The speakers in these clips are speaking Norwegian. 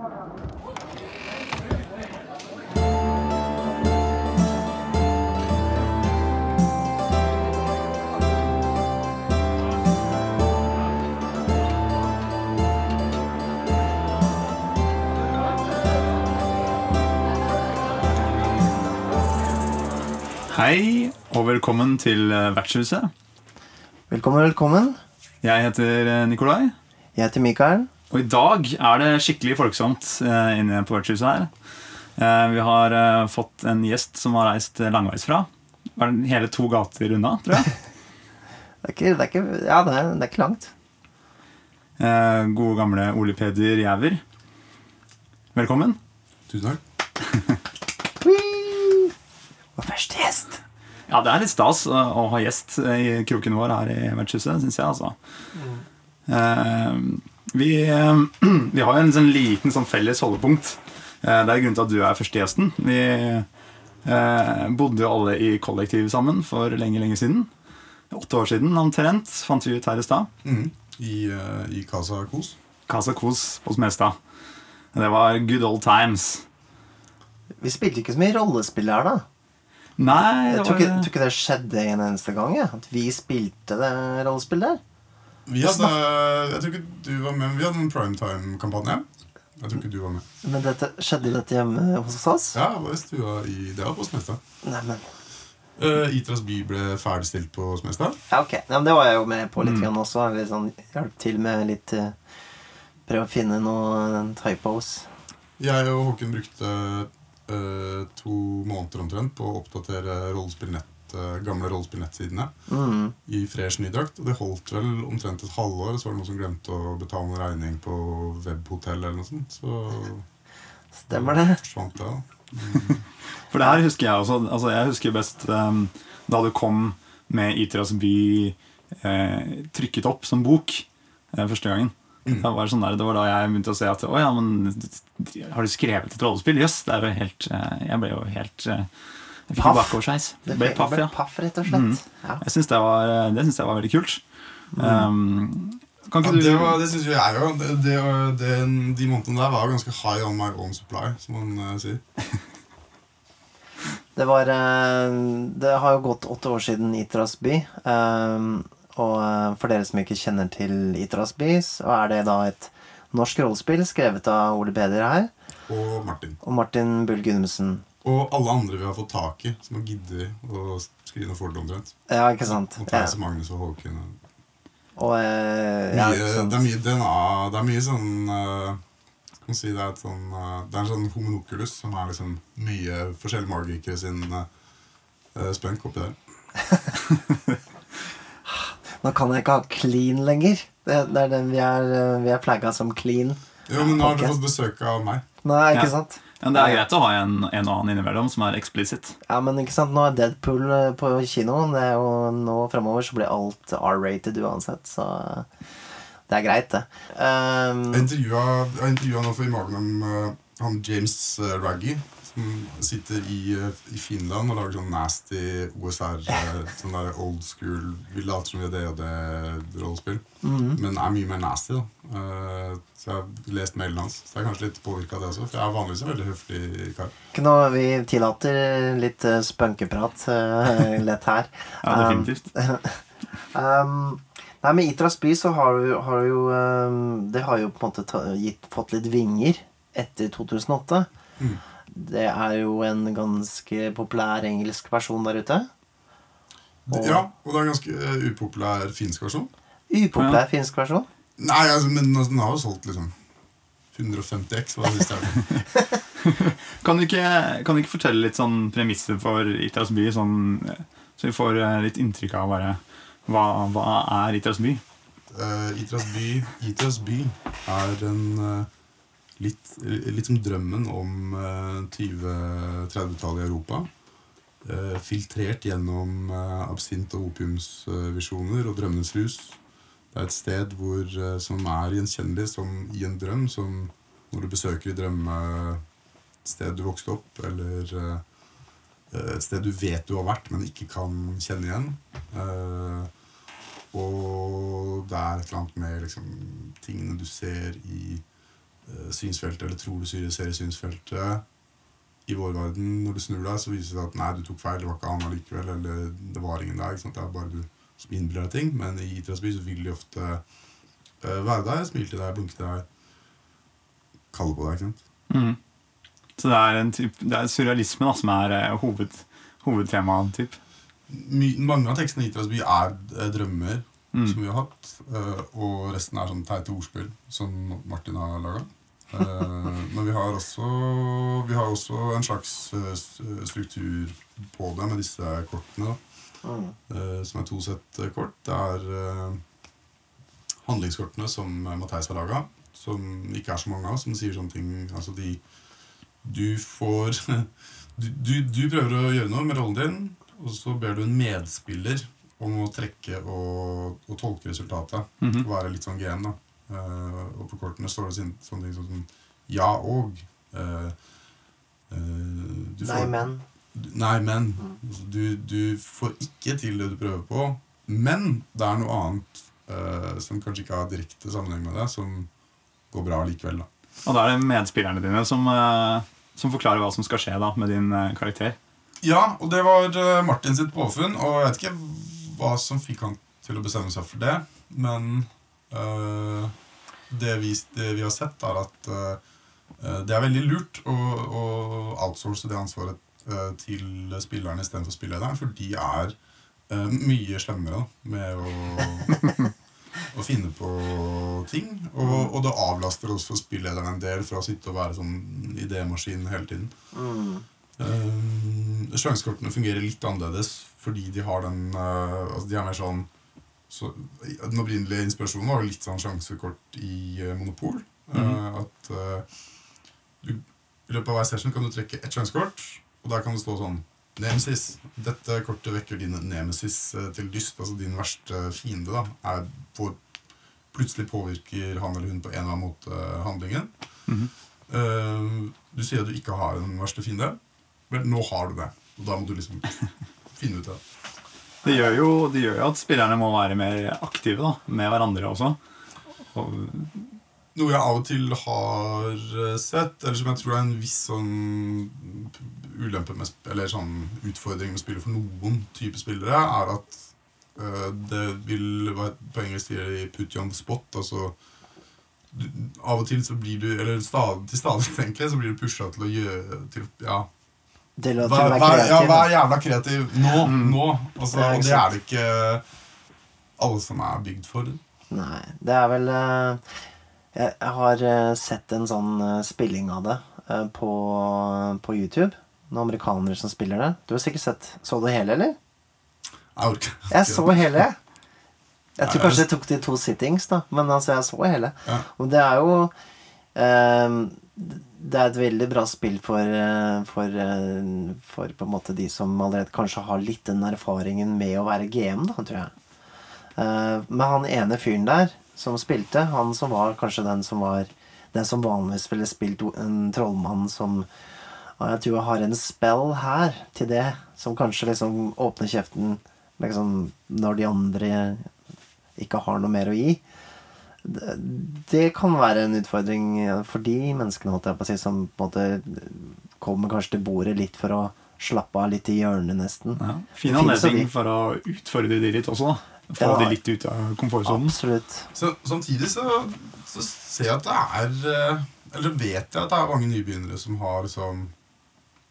Hei, og velkommen til eh, Vertshuset. Velkommen, velkommen. Jeg heter eh, Nikolai. Jeg heter Mikael. Og i dag er det skikkelig folksomt eh, inne på vertshuset her. Eh, vi har eh, fått en gjest som har reist langveisfra. Hele to gater unna, tror jeg. Det er ikke, det er ikke, ja, det er, det er ikke langt. Eh, gode, gamle Ole Peder Jæver. Velkommen. Tusen takk. Vår første gjest. Ja, det er litt stas å, ha gjest i kroken vår her i vertshuset, syns jeg, altså. Eh, vi, eh, vi har jo en sånn liten sånn felles holdepunkt. Eh, det er grunnen til at du er førstegjesten. Vi eh, bodde jo alle i kollektiv sammen for lenge, lenge siden. Åtte år siden omtrent, fant vi ut her i stad. Mm. I, uh, I Casa Kos. Casa Kos på Smestad. Det var good old times. Vi spilte ikke så mye rollespill her, da. Nei, Jeg tror ikke, tror ikke det skjedde en eneste gang. Ja. At vi spilte det rollespill der. Vi hadde, jeg tror ikke du var med, vi hadde en primetime-kampanje. Jeg tror ikke du var med. Men dette, skjedde dette hjemme hos oss? Ja, det var i stua i Det var på Smestad. Neimen Uh, Itras by ble ferdigstilt på Smestad. Ja, ok. Ja, men det var jeg jo med på litt Mm. grann også. Litt sånn, hjalp til med litt uh, Prøve å finne noen typos. Jeg og Håken brukte uh, to måneder omtrent på å oppdatere rollespillnett, eh, gamle rollespillnettsidene Mm. i fresh nydrakt. Og det holdt vel omtrent et halvår, så var det noen som glemte å betale en regning på webhotell eller noe sånt. Så Stemmer det? forsvant det. Mm. For det her husker jeg også. Altså, jeg husker best um, da du kom med Itras by eh, trykket opp som bok eh, første gangen. Mm. Det, var sånn der, det var da jeg begynte å se at Å ja, men har du skrevet et rollespill? Jøss, det er jo helt eh, Jeg ble jo helt eh, Jeg fikk Paff. bakoversveis. Det Ble paff, ja. paff, rett og slett. Mm. Ja. Jeg synes det, var- det, synes jeg var veldig kult. Um, kan Ja, du det var, det syns jo jeg òg. De månedene der var ganske high on my own supply, som man uh, sier. Det var uh, Det har jo gått åtte år siden Itras by. Um, og eh, for dere som ikke kjenner til Itras by, så er det da et norsk rollespill skrevet av Ole Peder her Og Martin. og Martin Bull Gundersen. Og alle andre vi har fått tak i, som har giddet å skrive noe for det omtrent. Ja, ikke sant? Og Ja. Theis og Magnus og Håkon. og- Og eh, ja, Mye, det er mye DNA. Det er mye sånn uh, Skal man si det er, et sånn, uh, det er en sånn homonoculus som er liksom mye forskjellige magikere sin uh, spønk oppi der. Nå kan jeg ikke ha clean lenger. Det, det er den vi er, vi er flagga som clean. Jo, men nå har du fått besøk av meg. Nei, ikke Ja. sant? Ja, Det er greit å ha en, en og annen innimellom som er eksplisitt. Ja, men ikke sant, nå er Deadpool eh, på kino, og nå fremover så blir alt R-rated uansett, så eh, det er greit, det. Um, Jeg intervjua, nå for i morgen om uh, han James uh, Raggy, som sitter i, eh, i Finland og lager sånn nasty OSR, eh, sånn der old school Vi later som vi er det og det rollespill, mhm. men er mye mer nasty, da. Eh, så jeg har lest mailen hans. Så jeg er kanskje litt påvirka av det også, for jeg er vanligvis en veldig høflig kar. Ikke noe, vi tillater litt spunkeprat lett her. Ja, definitivt. Um, nei, med Itras by så har du, har du jo um, Det har jo på en måte ta, gitt, fått litt vinger etter 2008. Mm. Det er jo en ganske populær engelsk person der ute. Og- Ja, og det er en ganske eh, upopulær finsk versjon. Upopulær Ja. finsk versjon. Nei, altså, men altså, den har jo solgt liksom 150 X. Hva det siste er. Kan du, ikke, kan du ikke fortelle litt sånn premisser for Itras by, sånn, eh, så vi får eh, litt inntrykk av bare hva, hva er Itras by? Uh, Itras by Itras by er en eh, litt, litt som drømmen om uh, 20-30-tallet i Europa. Eh, filtrert gjennom uh, absint- og opiumsvisjoner og drømmenes rus. Det er et sted hvor, eh, som er gjenkjennelig som i en drøm, som når du besøker i drømmested du vokste opp, eller eh, et sted du vet du har vært, men ikke kan kjenne igjen. Eh, og det er et eller annet med liksom, tingene du ser i eh, synsfeltet, eller tror du ser synsfeltet. I vår verden, når du snur deg, så viser det seg at nei, du tok feil, det var ikke han allikevel, eller det var ingen der. Det er bare du som innbiller deg ting. Men i idrettsby så vil de ofte uh, være der, smile til deg, blunke til deg, kalle på deg. ikke sant? Mm. Så det er, en typ, det er surrealisme da, som er uh, hoved, hovedtemaet. Typ. My, mange av tekstene i Idrettsby er uh, drømmer Mm. som vi har hatt, eh, og resten er sånn teite ordspill som Martin har laga. Men vi har også Vi har også en slags eh, struktur på det med disse kortene. da. Mm. eh, som er to sett eh, kort. Det er eh, handlingskortene som eh, Matheis har laga, som ikke er så mange av, som sier sånne ting Altså de Du får du, du, du prøver å gjøre noe med rollen din, og så ber du en medspiller om å trekke og, og tolke resultatet. Mm Og være litt sånn gen, da. Eh, og på kortene står det sånne ting som ja og. eh, eh, du Nei, men. Nei, men. Du, du får ikke til det du prøver på. Men det er noe annet eh, som kanskje ikke har direkte sammenheng med det, som går bra likevel. da. Og da er det medspillerne dine som, som forklarer hva som skal skje da, med din karakter. Ja, og det var Martin sitt påfunn, og jeg vet ikke hva som fikk han til å bestemme seg for det, men det, vi, det vi har sett, er at eh, eh, det er veldig lurt å, å outsource det ansvaret eh, til spillerne istedenfor spillederen, for de er eh, mye slemmere med å, å finne på ting. Og, og det avlaster også spillederen en del fra å sitte og være sånn idémaskin hele tiden. Mm. Uh, Sjansekortene fungerer litt annerledes fordi de har den uh, Altså de er mer sånn så, Den opprinnelige inspirasjonen var jo litt sånn sjansekort i uh, Monopol. Eh, at uh, du, I løpet av hver session kan du trekke ett sjansekort, og der kan det stå sånn Nemesis. Dette kortet vekker din nemesis til dyst. Altså din verste fiende. da er på, Plutselig påvirker han eller hun på en eller annen måte handlingen. Mhm. Eh, du sier at du ikke har en verste fiende. Vel, nå har du det. Og da må du liksom finne ut det. Det gjør, jo, det gjør at spillerne må være mer aktive da, med hverandre også. Og, Noe jeg av og til har eh, sett, eller som jeg tror er en viss sånn ulempe med, eller sånn utfordring med spillet for noen type spillere, er at eh, det vil være På engelsk sier de 'put you on the spot'. Altså du, Av og til så blir du Eller stadig, til stadighet, egentlig så blir du pusha til å gjøre til, ja, Til å, til å være vær, ja, vær jævla kreativ nå. nå. Altså, det og det er det ikke alle som er bygd for. Nei, det er vel eh, Jeg, jeg har eh, sett en sånn eh, spilling av det på, på YouTube. Noen amerikanere som spiller det. Du har sikkert sett Så du hele, eller? Jeg orker Jeg så hele. Jeg tror kanskje det tok de to sittings, da. Men altså, jeg så hele. Ja. Og det er jo eh, Det er et veldig bra spill for, eh, for, eh, for på en måte de som allerede kanskje har litt den erfaringen med å være GM, da, tror jeg. Eh, men han ene fyren der som spilte, han som var kanskje den som var Den som vanligvis ville spilt en trollmann som jeg tror jeg har en spell her til det, som kanskje liksom åpner kjeften liksom, når de andre ikke har noe mer å gi. Det, kan være en utfordring for de menneskene holdt jeg på å si, som på en måte kommer kanskje til bordet litt for å slappe av litt i hjørnet, nesten. ja, fin anledning de. for å utfordre de litt også. da. Få Ja. de litt ut av komfortsonen. Absolutt. Så, samtidig så, så ser jeg at det er eh, Eller vet jeg at det er mange nybegynnere som har liksom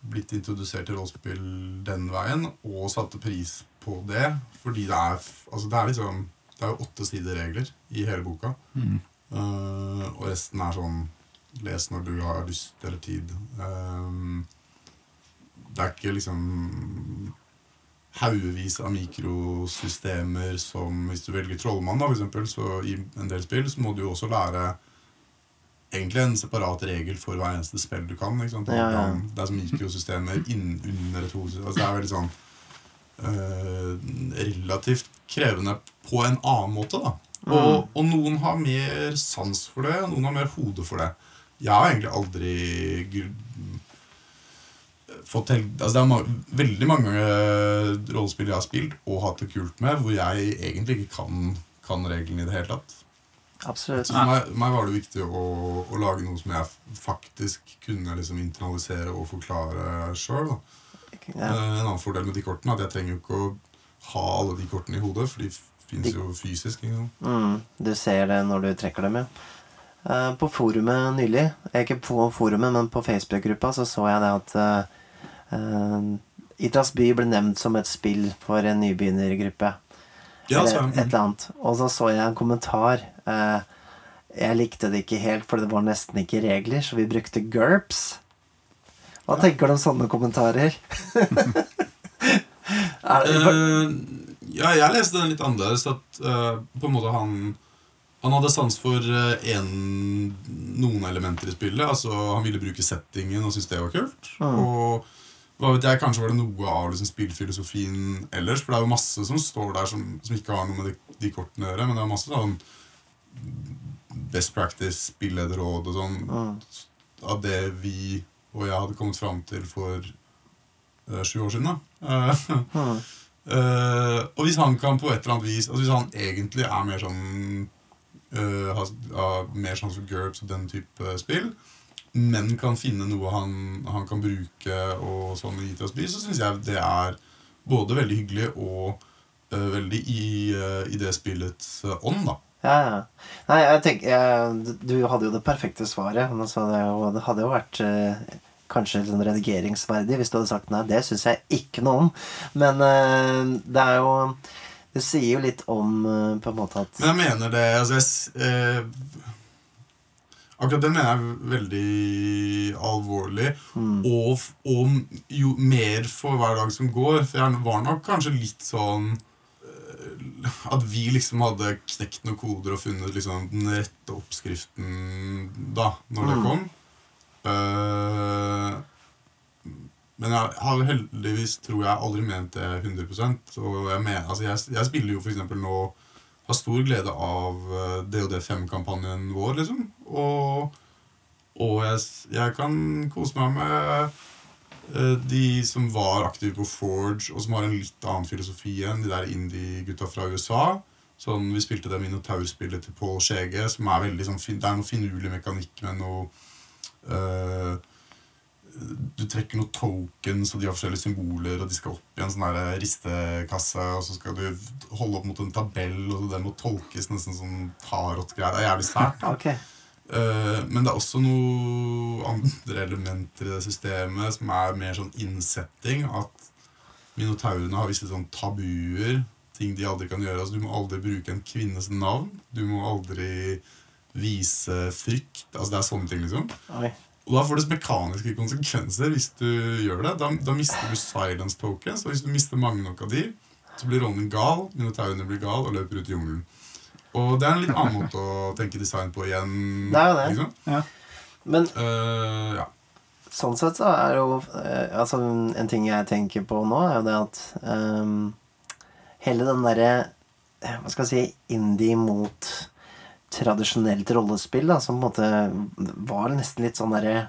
blitt introdusert til rollespill den veien, og satte pris på det. Fordi det er Altså, det er liksom Det er jo åtte sider regler i hele boka. Mm. Uh, og resten er sånn Les når du har lyst eller tid. Uh, det er ikke liksom haugevis av mikrosystemer som Hvis du velger trollmann, da, for eksempel, så i en del spill, så må du jo også lære egentlig en separat regel for hver eneste spill du kan. Ikke sant? Ja, ja. Det er som mikrosystemer inn, under et hode. Altså, det er veldig sånn relativt krevende på en annen måte, da. Og, og noen har mer sans for det, og noen har mer hode for det. Jeg har egentlig aldri fått helt, altså Det er ma veldig mange eh, rollespill jeg har spilt og hatt det kult med, hvor jeg egentlig ikke kan, kan reglene i det hele tatt. Absolutt. Så for meg, meg var det viktig å, å lage noe som jeg faktisk kunne liksom internalisere og forklare sjøl. Ja. En annen fordel med de kortene er at jeg trenger jo ikke å ha alle de kortene i hodet, for de fins jo fysisk. Ikke sant? Mm, du ser det når du trekker dem, ja. Eh, På forumet nylig, eh, ikke på forumet, men på Facebook-gruppa, så så jeg det at uh, Idretts by ble nevnt som et spill for en nybegynnergruppe. Ja, eller et eller annet. Og så så jeg en kommentar. Uh, jeg likte det ikke helt, for det var nesten ikke regler, så vi brukte GURPS. Hva tenker du om sånne kommentarer? er Eh, ja, jeg leste den litt annerledes. At uh, på en måte han Han hadde sans for eh, en, noen elementer i spillet. Altså Han ville bruke settingen og syntes det var kult. Mm. Og hva vet jeg, kanskje var det noe av liksom, spillfilosofien ellers. For det er jo masse som står der som, som ikke har noe med de, de kortene å gjøre. Men det er masse sånn best practice, spillederråd og sånn Mm. av det vi og jeg hadde kommet fram til for eh, sju år siden. da Mm. Eh, og hvis han kan på et eller annet vis Altså Hvis han egentlig er mer sånn uh, har, har mer sånn for GURPS og den type spill, men kan finne noe han, han kan bruke og sånn i IT by, så syns jeg det er både veldig hyggelig og uh, veldig i, i det spillets ånd, da. Ja, ja. Nei, jeg tenker jeg, Du hadde jo det perfekte svaret. Altså, det, jo- det hadde jo vært eh, kanskje sånn redigeringsverdig hvis du hadde sagt nei, det syns jeg ikke noe om. Men eh, det er jo Det sier jo litt om eh, på en måte at Men jeg mener det altså jeg, eh, Akkurat det mener jeg er veldig alvorlig. mm, Og, og jo mer for hver dag som går For jeg var nok kanskje litt sånn At vi liksom hadde knekt noen koder og funnet liksom den rette oppskriften da, når det Mm. kom. Uh, men jeg har heldigvis, tror jeg, aldri ment det 100 Og jeg, mener, altså jeg, jeg spiller jo eksempel nå Har stor glede av eh, DOD5-kampanjen vår, liksom. Og, og jeg, jeg kan kose meg med de som var aktive på Forge, og som har en litt annen filosofi enn de der indie-gutta fra USA. Sånn, Vi spilte det Minotaur-spillet til Pål Skjege, som er veldig sånn, det er noe finurlig mekanikk med noe uh, Du trekker noen tokens, og de har forskjellige symboler, og de skal opp i en sånn ristekasse, og så skal du holde opp mot en tabell, og den må tolkes nesten som tarot-greier. Det er jævlig sært. da. Ok. Eh, men det er også noen andre elementer i det systemet som er mer sånn innsetting. At minotaurene har visse sånn tabuer, ting de aldri kan gjøre. Altså, du må aldri bruke en kvinnes navn. Du må aldri vise frykt. Altså, det er sånne ting, liksom. Oi. Og da får det mekaniske konsekvenser hvis du gjør det. Da, da mister du silence tokens, og hvis du mister mange nok av de, så blir rollen gal, minotaurene blir gal og løper ut i jungelen. Og det er en litt annen måte å tenke design på igjen. Det er jo det. Liksom. Men uh, ja. sånn sett så er jo eh, Altså, en ting jeg tenker på nå, er jo det at um, hele den derre eh, Hva skal jeg si Indie mot tradisjonelt rollespill, da, som på en måte var nesten litt sånn derre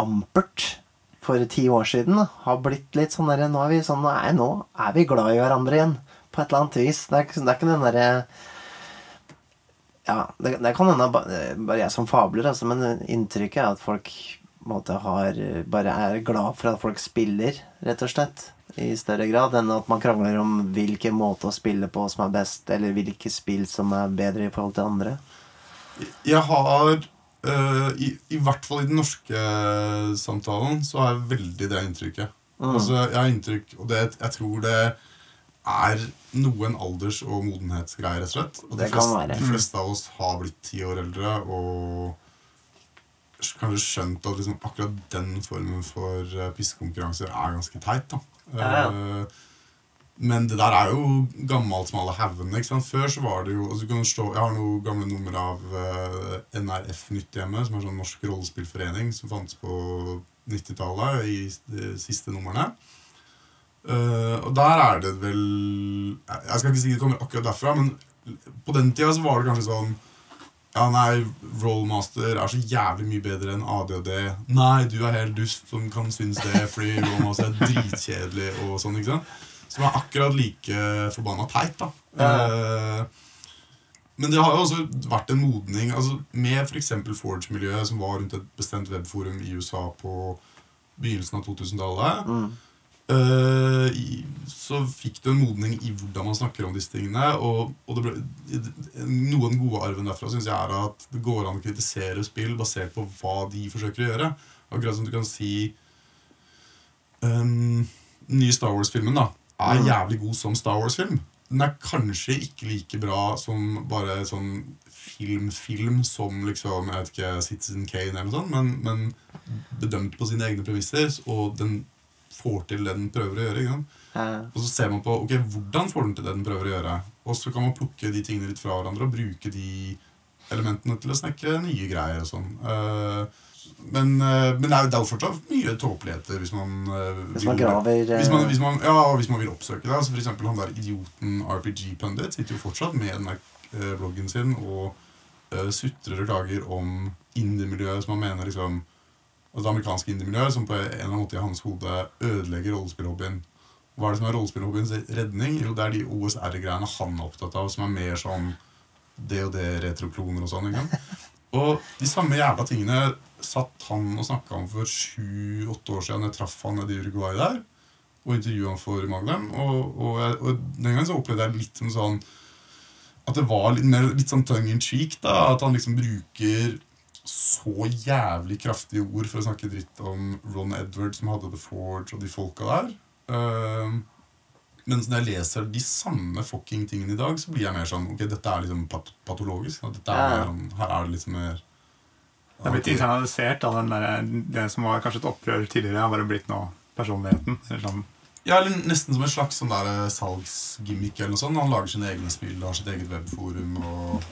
ampert for ti år siden, da, har blitt litt sånn derre Nå vi sånn nå er vi glad i hverandre igjen. På et eller annet vis. Det er, ikke- det er ikke den derre ja, det, det kan hende bare jeg som fabler, altså, men inntrykket er at folk måte har, bare er glad for at folk spiller, rett og slett. I større grad enn at man krangler om hvilken måte å spille på som er best, eller hvilke spill som er bedre i forhold til andre. Jeg har eh, i, I hvert fall i den norske samtalen så har jeg veldig det inntrykket. Mm. Altså, jeg har inntrykk Og det, jeg tror det er noe en alders- og modenhetsgreie, rett og slett. Og de, Det kan fleste, de fleste av oss har blitt ti år eldre og kanskje skjønt at liksom akkurat den formen for eh, pissekonkurranser er ganske teit. da. Ja, ja. Eh, men det der er jo gammelt som alle haugene. Før så var det jo altså du kan stå, Jeg har noen gamle nummer av eh, NRF Nytt hjemme, som er sånn norsk rollespillforening som fantes på 90-tallet, i de siste numrene. Eh, og der er det vel Jeg skal ikke si det kommer akkurat derfra, men på den tida så var det kanskje sånn Ja, nei, Rollmaster er så jævlig mye bedre enn ADHD. Nei, du er helt dust som kan synes det, fordi Rollmaster er dritkjedelig og sånn, ikke sant? Som er akkurat like forbanna teit, da. Eh, men det har jo også vært en modning altså med f.eks. Forge-miljøet, som var rundt et bestemt webforum i USA på begynnelsen av 2000-tallet. Mm. Eh, i- så fikk du en modning i hvordan man snakker om disse tingene. Og, og det ble, noe av den gode arven derfra synes jeg er at det går an å kritisere spill basert på hva de forsøker å gjøre. Akkurat som du kan si um, nye Star Wars-filmen da er Mm. jævlig god som Star Wars-film. Den er kanskje ikke like bra som bare sånn film-film som liksom, jeg vet ikke, Citizen Kane eller noe sånt, men, men bedømt på sine egne premisser, og den får til det den prøver å gjøre. Eh, Og så ser man på ok, hvordan får den til det den prøver å gjøre. Og så kan man plukke de tingene litt fra hverandre og bruke de elementene til å snekre nye greier. og sånn. Uh, men, eh, men det er jo fortsatt mye tåpeligheter hvis man eh, hvis man vil- graver hvis man, hvis, man, ja, hvis man vil oppsøke det. Altså for eksempel han der idioten RPG Pundit sitter jo fortsatt med den der bloggen sin og uh, sutrer og klager om indiemiljøet som han mener liksom altså Det amerikanske indie-miljøet som på en eller annen måte i hans hode ødelegger rollespillhobbyen. Hva er det som er rollespillhobbyens redning? Jo, det er de OSR-greiene han er opptatt av, som er mer sånn det retrokloner og sånn. Og de samme jævla tingene satt han og snakka om for sju-åtte år siden. Jeg traff han nede i Uruguay der og intervjua han for Magnum. Og, og, og den gangen så opplevde jeg litt som sånn At det var litt mer litt sånn tongue in cheek. da, At han liksom bruker så jævlig kraftige ord for å snakke dritt om Ron Edwards, som hadde The Forge, og de folka der. Uh, mens når jeg leser de samme fucking tingene i dag, så blir jeg mer sånn Ok, dette er liksom pat patologisk. Dette er Ja. mer, sånn- her er det liksom mer Det er blitt internalisert. Da, den der, det som var kanskje et opprør tidligere, har bare blitt nå personligheten. Eller sånn. Ja, eller Nesten som en slags sånn der eh, salgsgimmick. eller noe sånt. Han lager sine egne spill, har sitt eget webforum. Og,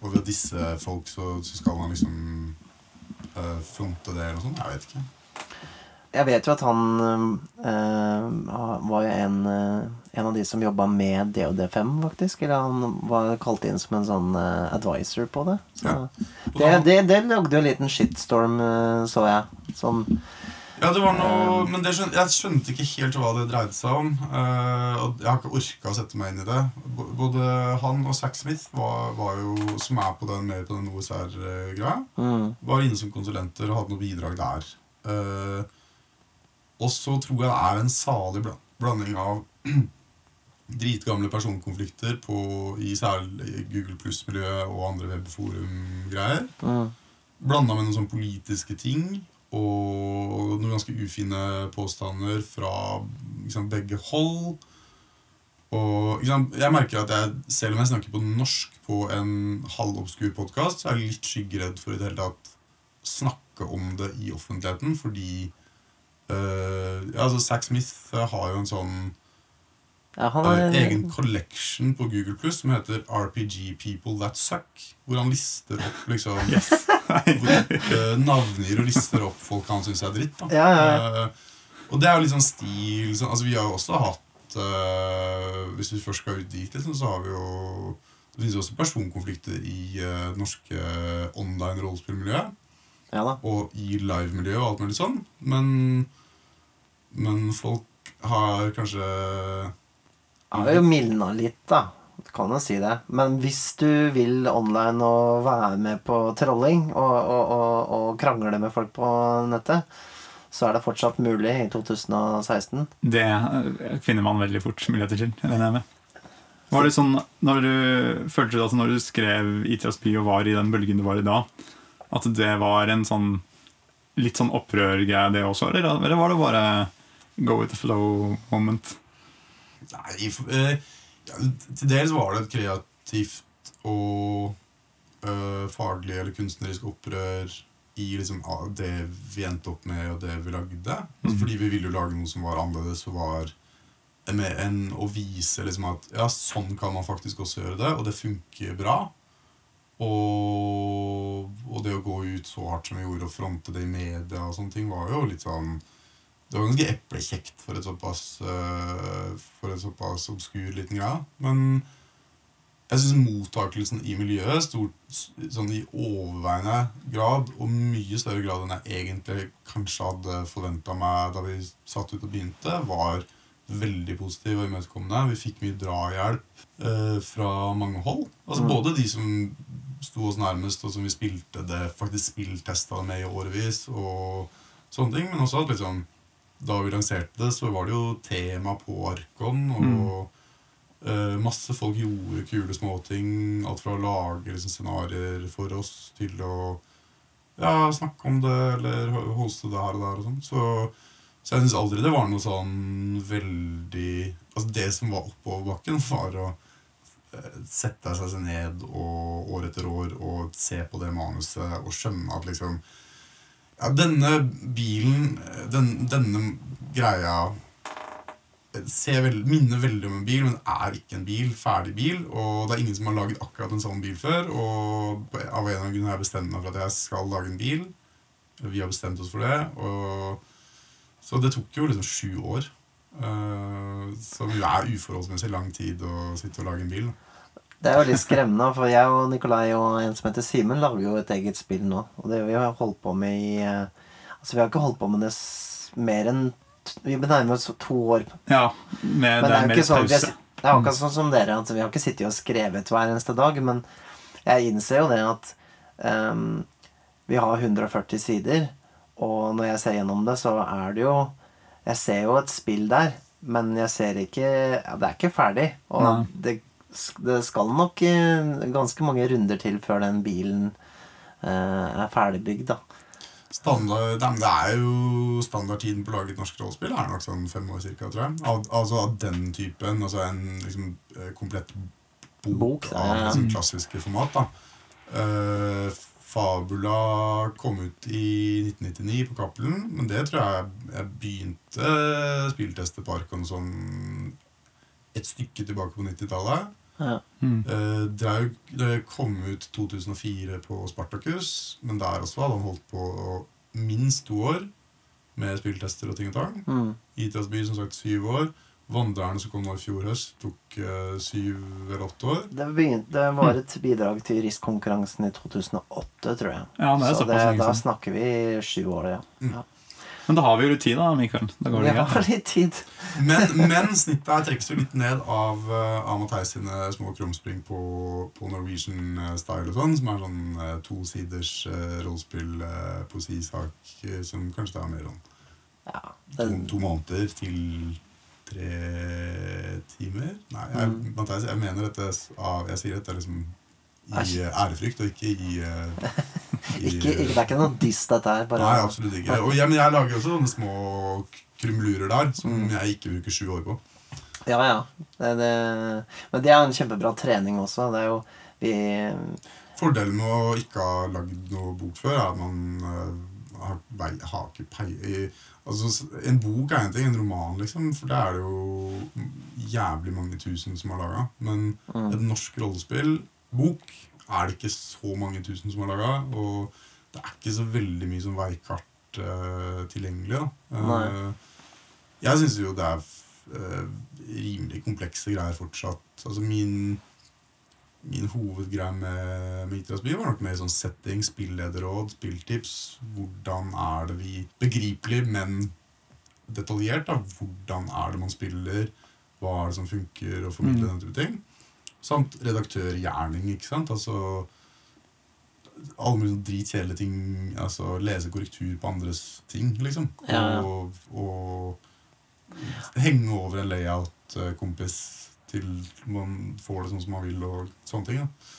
og ved disse folk så, så skal man liksom uh, fronte det eller noe sånt. Jeg vet ikke. Jeg vet jo at han øh, var jo en, øh, en av de som jobba med DOD5, faktisk. Eller han var kalt inn som en sånn uh, advisor på det. Så Ja. Det, det, det lagde jo en liten shitstorm, så jeg. Sånn Ja, det var noe, men det skjønte, jeg skjønte ikke helt hva det dreide seg om. eh, og jeg har ikke orka å sette meg inn i det. Både han og Zack Smith, var, var jo, som er på den, mer på den OSR-greia, mm, var inne som konsulenter og hadde noe bidrag der. Eh, og så tror jeg det er en salig bla- blanding av dritgamle personkonflikter på, i særlig Google Pluss-miljøet og andre webforum-greier. mm, Blanda med noen sånne politiske ting og noen ganske ufine påstander fra liksom, begge hold. Og sant, jeg merker at jeg, selv om jeg snakker på norsk på en halvobskur podkast, så er jeg litt skyggeredd for i det hele tatt snakke om det i offentligheten, fordi eh, ja, altså Zack Smith har jo en sånn ja, han eh, en egen collection på Google Plus som heter RPG People That Suck, hvor han lister opp liksom Yes. hvor, eh, navngir og lister opp folk han syns er dritt. Da. Ja, ja, Eh, og det er jo litt sånn stil så, altså Vi har jo også hatt uh, Hvis vi først skal ut dit, liksom, så har vi jo Det finnes jo også personkonflikter i uh, norske online rollespillmiljøet. ja. Og i live-miljøet og alt mulig sånn. Men, men folk har kanskje har jo mildna litt, da. Du kan jo si det. Men hvis du vil online og være med på trolling og, og, og, og krangle med folk på nettet, så er det fortsatt mulig i 2016. Det finner man veldig fort muligheter til. regner jeg med. Var det sånn, når du, Følte du at når du skrev Itras by og var i den bølgen du var i da, at det var en sånn litt sånn opprørgreie, det også? Eller, eller var det bare go with the flow moment? Nei, eh, til dels var det et kreativt og eh, faglig eller kunstnerisk opprør i liksom, det vi endte opp med, og det vi lagde. Altså, fordi vi ville jo lage noe som var annerledes og var mer enn å vise liksom, at ja, sånn kan man faktisk også gjøre det, og det funker bra. Og, og det å gå ut så hardt som vi gjorde, og fronte det i media og sånne ting, var jo litt sånn det var ganske eplekjekt for et såpass øh, For en såpass obskur liten greie. Men jeg syns mottakelsen i miljøet stort, sånn i overveiende grad, og mye større grad enn jeg egentlig kanskje hadde forventa meg da vi satt ut og begynte, var veldig positiv og imøtekommende. Vi fikk mye drahjelp eh, fra mange hold. Altså Mm. Både de som sto oss nærmest, og som vi spilte det, faktisk spilltesta med i årevis, og sånne ting. Men også at liksom da vi lanserte det, så var det jo tema på Arkon, og eh, masse folk gjorde kule småting. Alt fra å lage liksom, scenarioer for oss til å ja, snakke om det, eller ho- hoste det her og der og sånn. Så, så jeg syns aldri det var noe sånn veldig Altså, det som var oppoverbakken, var å eh, sette seg ned og år etter år og se på det manuset og skjønne at liksom ja, denne bilen, eh, den, denne greia eh, ser veld, minner veldig om en bil, men er ikke en bil, ferdig bil. Og det er ingen som har laget akkurat en sånn bil før. Og av en eller annen har jeg bestemt meg for at jeg skal lage en bil. Vi har bestemt oss for det. Og, så det tok jo liksom sju år. Uh, som jo er uforholdsmessig lang tid å sitte og lage en bil. Det er jo litt skremmende, for jeg og Nikolai og en som heter Simen, lager jo et eget spill nå. Og det vi har holdt på med i eh, Altså, vi har ikke holdt på med det mer enn Vi benærmer oss to år. Ja, med, Men det er jo ikke sånn vi har, Det er akkurat sånn som dere. At vi har ikke sittet og skrevet hver eneste dag. Men jeg innser jo det at um, vi har 140 sider, og når jeg ser gjennom det, så er det jo Jeg ser jo et spill der, men jeg ser ikke ja, Det er ikke ferdig. Og Nei. det, det skal nok eh, ganske mange runder til før den bilen eh, er ferdigbygd, da. Standard, det er jo Standardtiden på å lage et norsk rollespill er nok sånn fem år cirka, tror jeg. Al altså av den typen. Altså en liksom, eh, komplett bok, Bok, ja, av ja. liksom, klassiske format. da. Uh, Fabula kom ut i 1999 på Cappelen, men det tror jeg jeg begynte spillteste på Arkon sånn et stykke tilbake på 90-tallet. Ja. Mm. Eh, det, kom ut 2004 på Spartacus, men der også hadde han holdt på minst to år med spilltester og ting og tang. Mm. Itras by som sagt syv år. Vandrerne som kom nå i fjor høst, tok eh, syv eller åtte år. Det, begynte, det var et bidrag til RIS-konkurransen i 2008, tror jeg. Ja, det er Så det, da snakker vi sju år, ja. Mm. ja. Men da har vi jo rutin, da, Mikael. Da går Vi det har greit. litt tid. Men, men snittet her trekkes jo litt ned av, uh, av Matheis sine små krumspring på, på Norwegian eh, style og sånn, som er sånn uh, tosiders uh, rollespill, uh, poesisak, uh, som kanskje det er mer sånn Ja, to, to måneder til tre timer. Nei, jeg, Mm. Mathias, jeg mener dette av Jeg sier dette liksom i eh, ærefrykt, og ikke i, eh, i ikke, det er ikke noe diss, dette her. Bare, Nei, absolutt ikke. Og jeg, men jeg lager også sånne små krumlurer der, som Mm. jeg ikke bruker sju år på. Ja, ja. Det, det, men det er en kjempebra trening også. Det er jo vi Fordelen med å ikke ha lagd noe bok før, er at man eh, har, har ikke peiling Altså, en bok er en ting, en roman, liksom, for det er det jo jævlig mange tusen som har laga. Men mm, et norsk rollespill, bok, er det ikke så mange tusen som har laga. Og det er ikke så veldig mye som veikart uh, tilgjengelig. Nei. jeg syns jo det er uh, rimelig komplekse greier fortsatt. Altså min Min hovedgreie med, med Itras by var nok mer sånn setting, spillederråd, spilltips. Hvordan er det vi Begripelig, men detaljert. da, Hvordan er det man spiller? Hva er det som funker, og formidle Mm. den type ting. Samt redaktørgjerning, ikke sant. Altså alle mulige sånn dritkjedelige ting. Altså lese korrektur på andres ting, liksom. Ja, ja. Og, og henge over en layout-kompis til man får det sånn som man vil, og sånne ting. Da.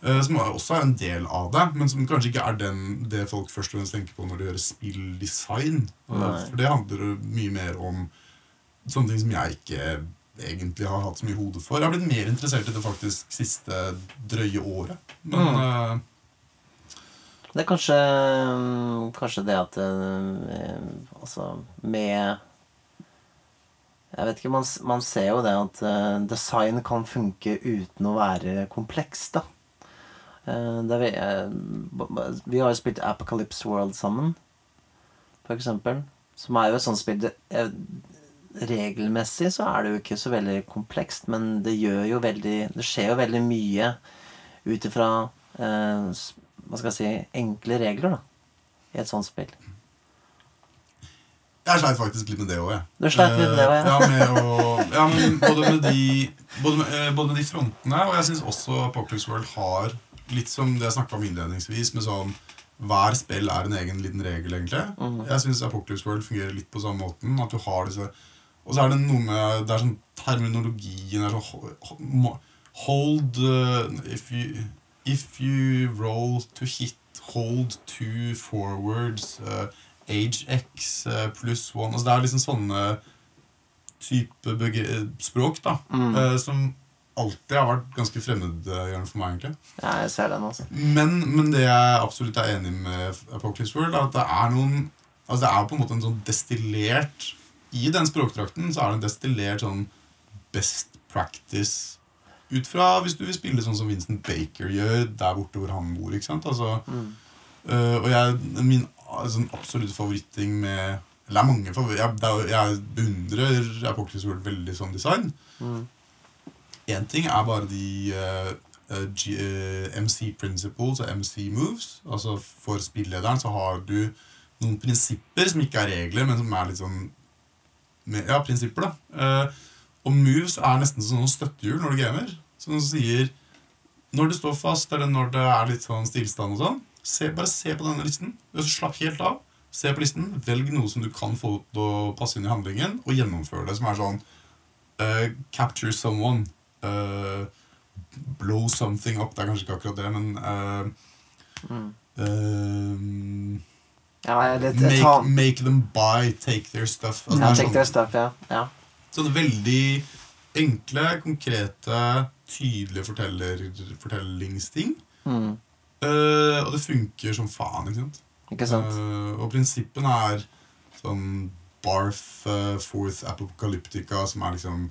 Eh, Som også er en del av det, men som kanskje ikke er den, det folk først og fremst tenker på når de gjør spilldesign. Eh, For det handler mye mer om sånne ting som jeg ikke egentlig har hatt så mye hode for. Jeg har blitt mer interessert i det faktisk siste drøye året. Men Mm. uh, Det er kanskje, kanskje det at eh, Altså med Jeg vet ikke, man, man ser jo det at eh, design kan funke uten å være kompleks, da. Det vi, vi har jo spilt Apocalypse World sammen, for eksempel. Som er jo et sånt spill det, Regelmessig så er det jo ikke så veldig komplekst, men det gjør jo veldig Det skjer jo veldig mye ut ifra eh, hva skal jeg si enkle regler, da. I et sånt spill. Jeg sleit faktisk litt med det òg, jeg. Du sleit litt med det også, ja. ja. med å, ja, men både med de, både med, eh, både med de frontene, og jeg syns også Apocalypse World har litt som det jeg snakka om innledningsvis, med sånn hver spill er en egen liten regel, egentlig. Mm. Jeg syns Apocalypse World fungerer litt på samme måten. At du har disse Og så er det noe med Det er sånn terminologien er sånn Hold uh, if, you, if you roll to hit, hold two forwards. Uh, age X uh, pluss one Altså Det er liksom sånne type språk da Mm. uh, som alltid har vært ganske fremmedgjørende for meg. egentlig Ja, jeg ser den, også. men, men det jeg absolutt er enig med Apocalypse World, er at det er noen Altså det er på en måte en sånn destillert I den språkdrakten så er det en destillert sånn best practice ut fra hvis du vil spille sånn som Vincent Baker gjør der borte hvor han bor. ikke sant? Altså, Mm. øh, og jeg, min sånn absolutte favoritting med Eller det er mange favoritter. Jeg, jeg beundrer Apocalypse World veldig sånn design. Mm. Ting er bare de uh, G, uh, MC principles og MC moves. Altså For spillederen så har du noen prinsipper som ikke er regler, men som er litt sånn med, Ja, prinsipper, da. Eh, og moves er nesten som noen støttehjul når du gamer. Som sier Når du står fast, eller når det er litt sånn stillstand og sånn, se, bare se på denne listen. Slapp helt av. Se på listen, velg noe som du kan få til å passe inn i handlingen, og gjennomfør det. Som er sånn uh, Capture someone. Uh, blow something up. Det er kanskje ikke akkurat det, men uh, Mm. Eh, Ja, det, make, tar... make them buy, take their stuff. Altså, ja, take their stuff, ja. ja. Sånne veldig enkle, konkrete, tydelige forteller, fortellingsting. Mm. Uh, og det funker som faen, ikke sant? Ikke sant? Uh, og prinsippene er sånn Barth uh, Fourth Apocalyptica, som er liksom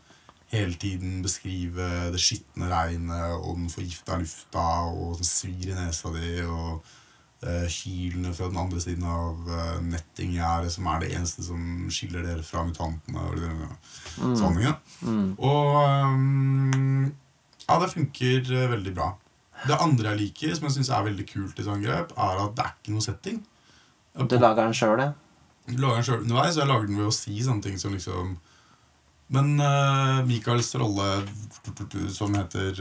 hele tiden beskrive det skitne regnet og den forgifta lufta og som svir i nesa di, og uh, kylene fra den andre siden av uh, nettinggjerdet, som er det eneste som skiller dere fra mutantene. Og Mm. Mm. Og um, ja, det funker eh, veldig bra. Det andre jeg liker, som jeg syns er veldig kult i sånn grep, er at det er ikke noe setting. Du lager den sjøl, ja? Du lager den selv underveis, jeg lager den ved å si sånne ting som liksom Men uh, Michaels rolle, som heter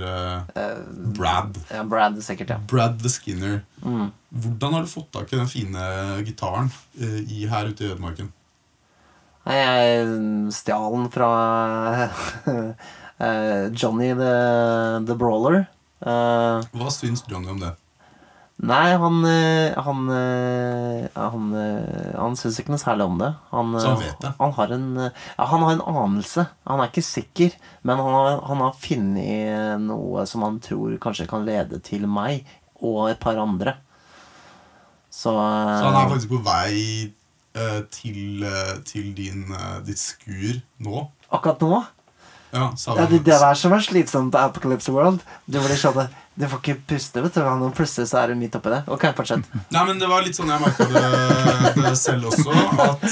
Eh, Brad ja, Brad sikkert, ja. Brad the Skinner. Mm. Hvordan har du fått tak i den fine gitaren uh, i, her ute i ødemarken? Jeg stjal den fra Johnny the, the Brawler. Hva syns Johnny om det? Nei, han eh, Han eh, Han, eh, han syns ikke noe særlig om det. Han, han har en, ja, han har en anelse. Han er ikke sikker, men han har, han har funnet noe som han tror kanskje kan lede til meg og et par andre. Så, Så han er faktisk på vei til, til din, ditt skur nå? Akkurat nå Ja, Ja, det, det der som er slitsomt på Apocalypse World. Du blir sånn Du får ikke puste, vet du. Og plutselig så er du midt oppi det. Ok, fortsett. Nei, men det var litt sånn jeg merka det, det selv også. At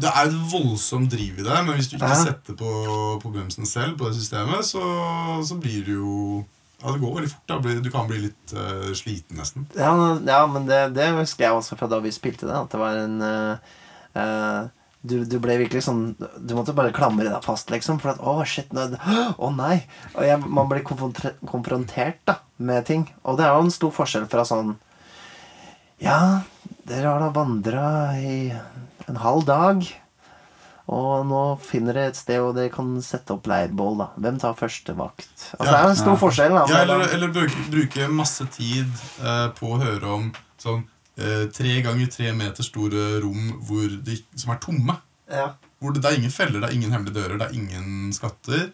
det er et voldsomt driv i det, men hvis du ikke Ja. setter på, på bremsen selv på det systemet, så, så blir det jo Ja, det går veldig fort. Da. Du kan bli litt uh, sliten, nesten. Ja, ja men det, det husker jeg også fra da vi spilte det. At det var en uh, eh, du, du ble virkelig sånn Du måtte bare klamre deg fast, liksom. For at Å, shit. Nå, å nei. Og jeg, man blir konfrontert da med ting. Og det er jo en stor forskjell fra sånn Ja, dere har da vandra i en halv dag. Og nå finner dere et sted hvor dere kan sette opp leirbål. da Hvem tar første vakt? Altså, det er jo en stor Ja. forskjell. da Ja, eller, eller bruke, bruke masse tid eh, på å høre om sånn tre ganger tre meter store rom hvor de, som er tomme. ja. Hvor det, det er ingen feller, det er ingen hemmelige dører, det er ingen skatter.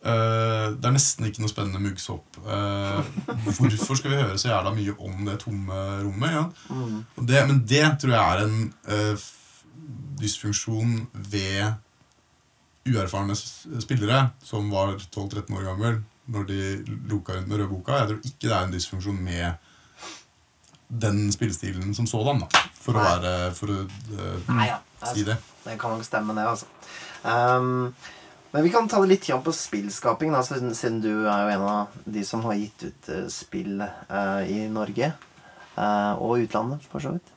Uh, det er nesten ikke noe spennende muggsopp. Uh, hvorfor skal vi høre så jævla mye om det tomme rommet? Ja? Mm. Det, men det tror jeg er en uh, dysfunksjon ved uerfarne spillere som var 12-13 år gammel når de loka rundt med rødboka. Jeg tror ikke det er en dysfunksjon med den spillestilen som sådan, da. For å være For å uh, Nei, ja. si det. Det kan nok stemme, det, altså. Um, men vi kan ta det litt igjen på spillskaping, da, siden, siden du er jo en av de som har gitt ut uh, spill uh, i Norge. og utlandet, for så vidt.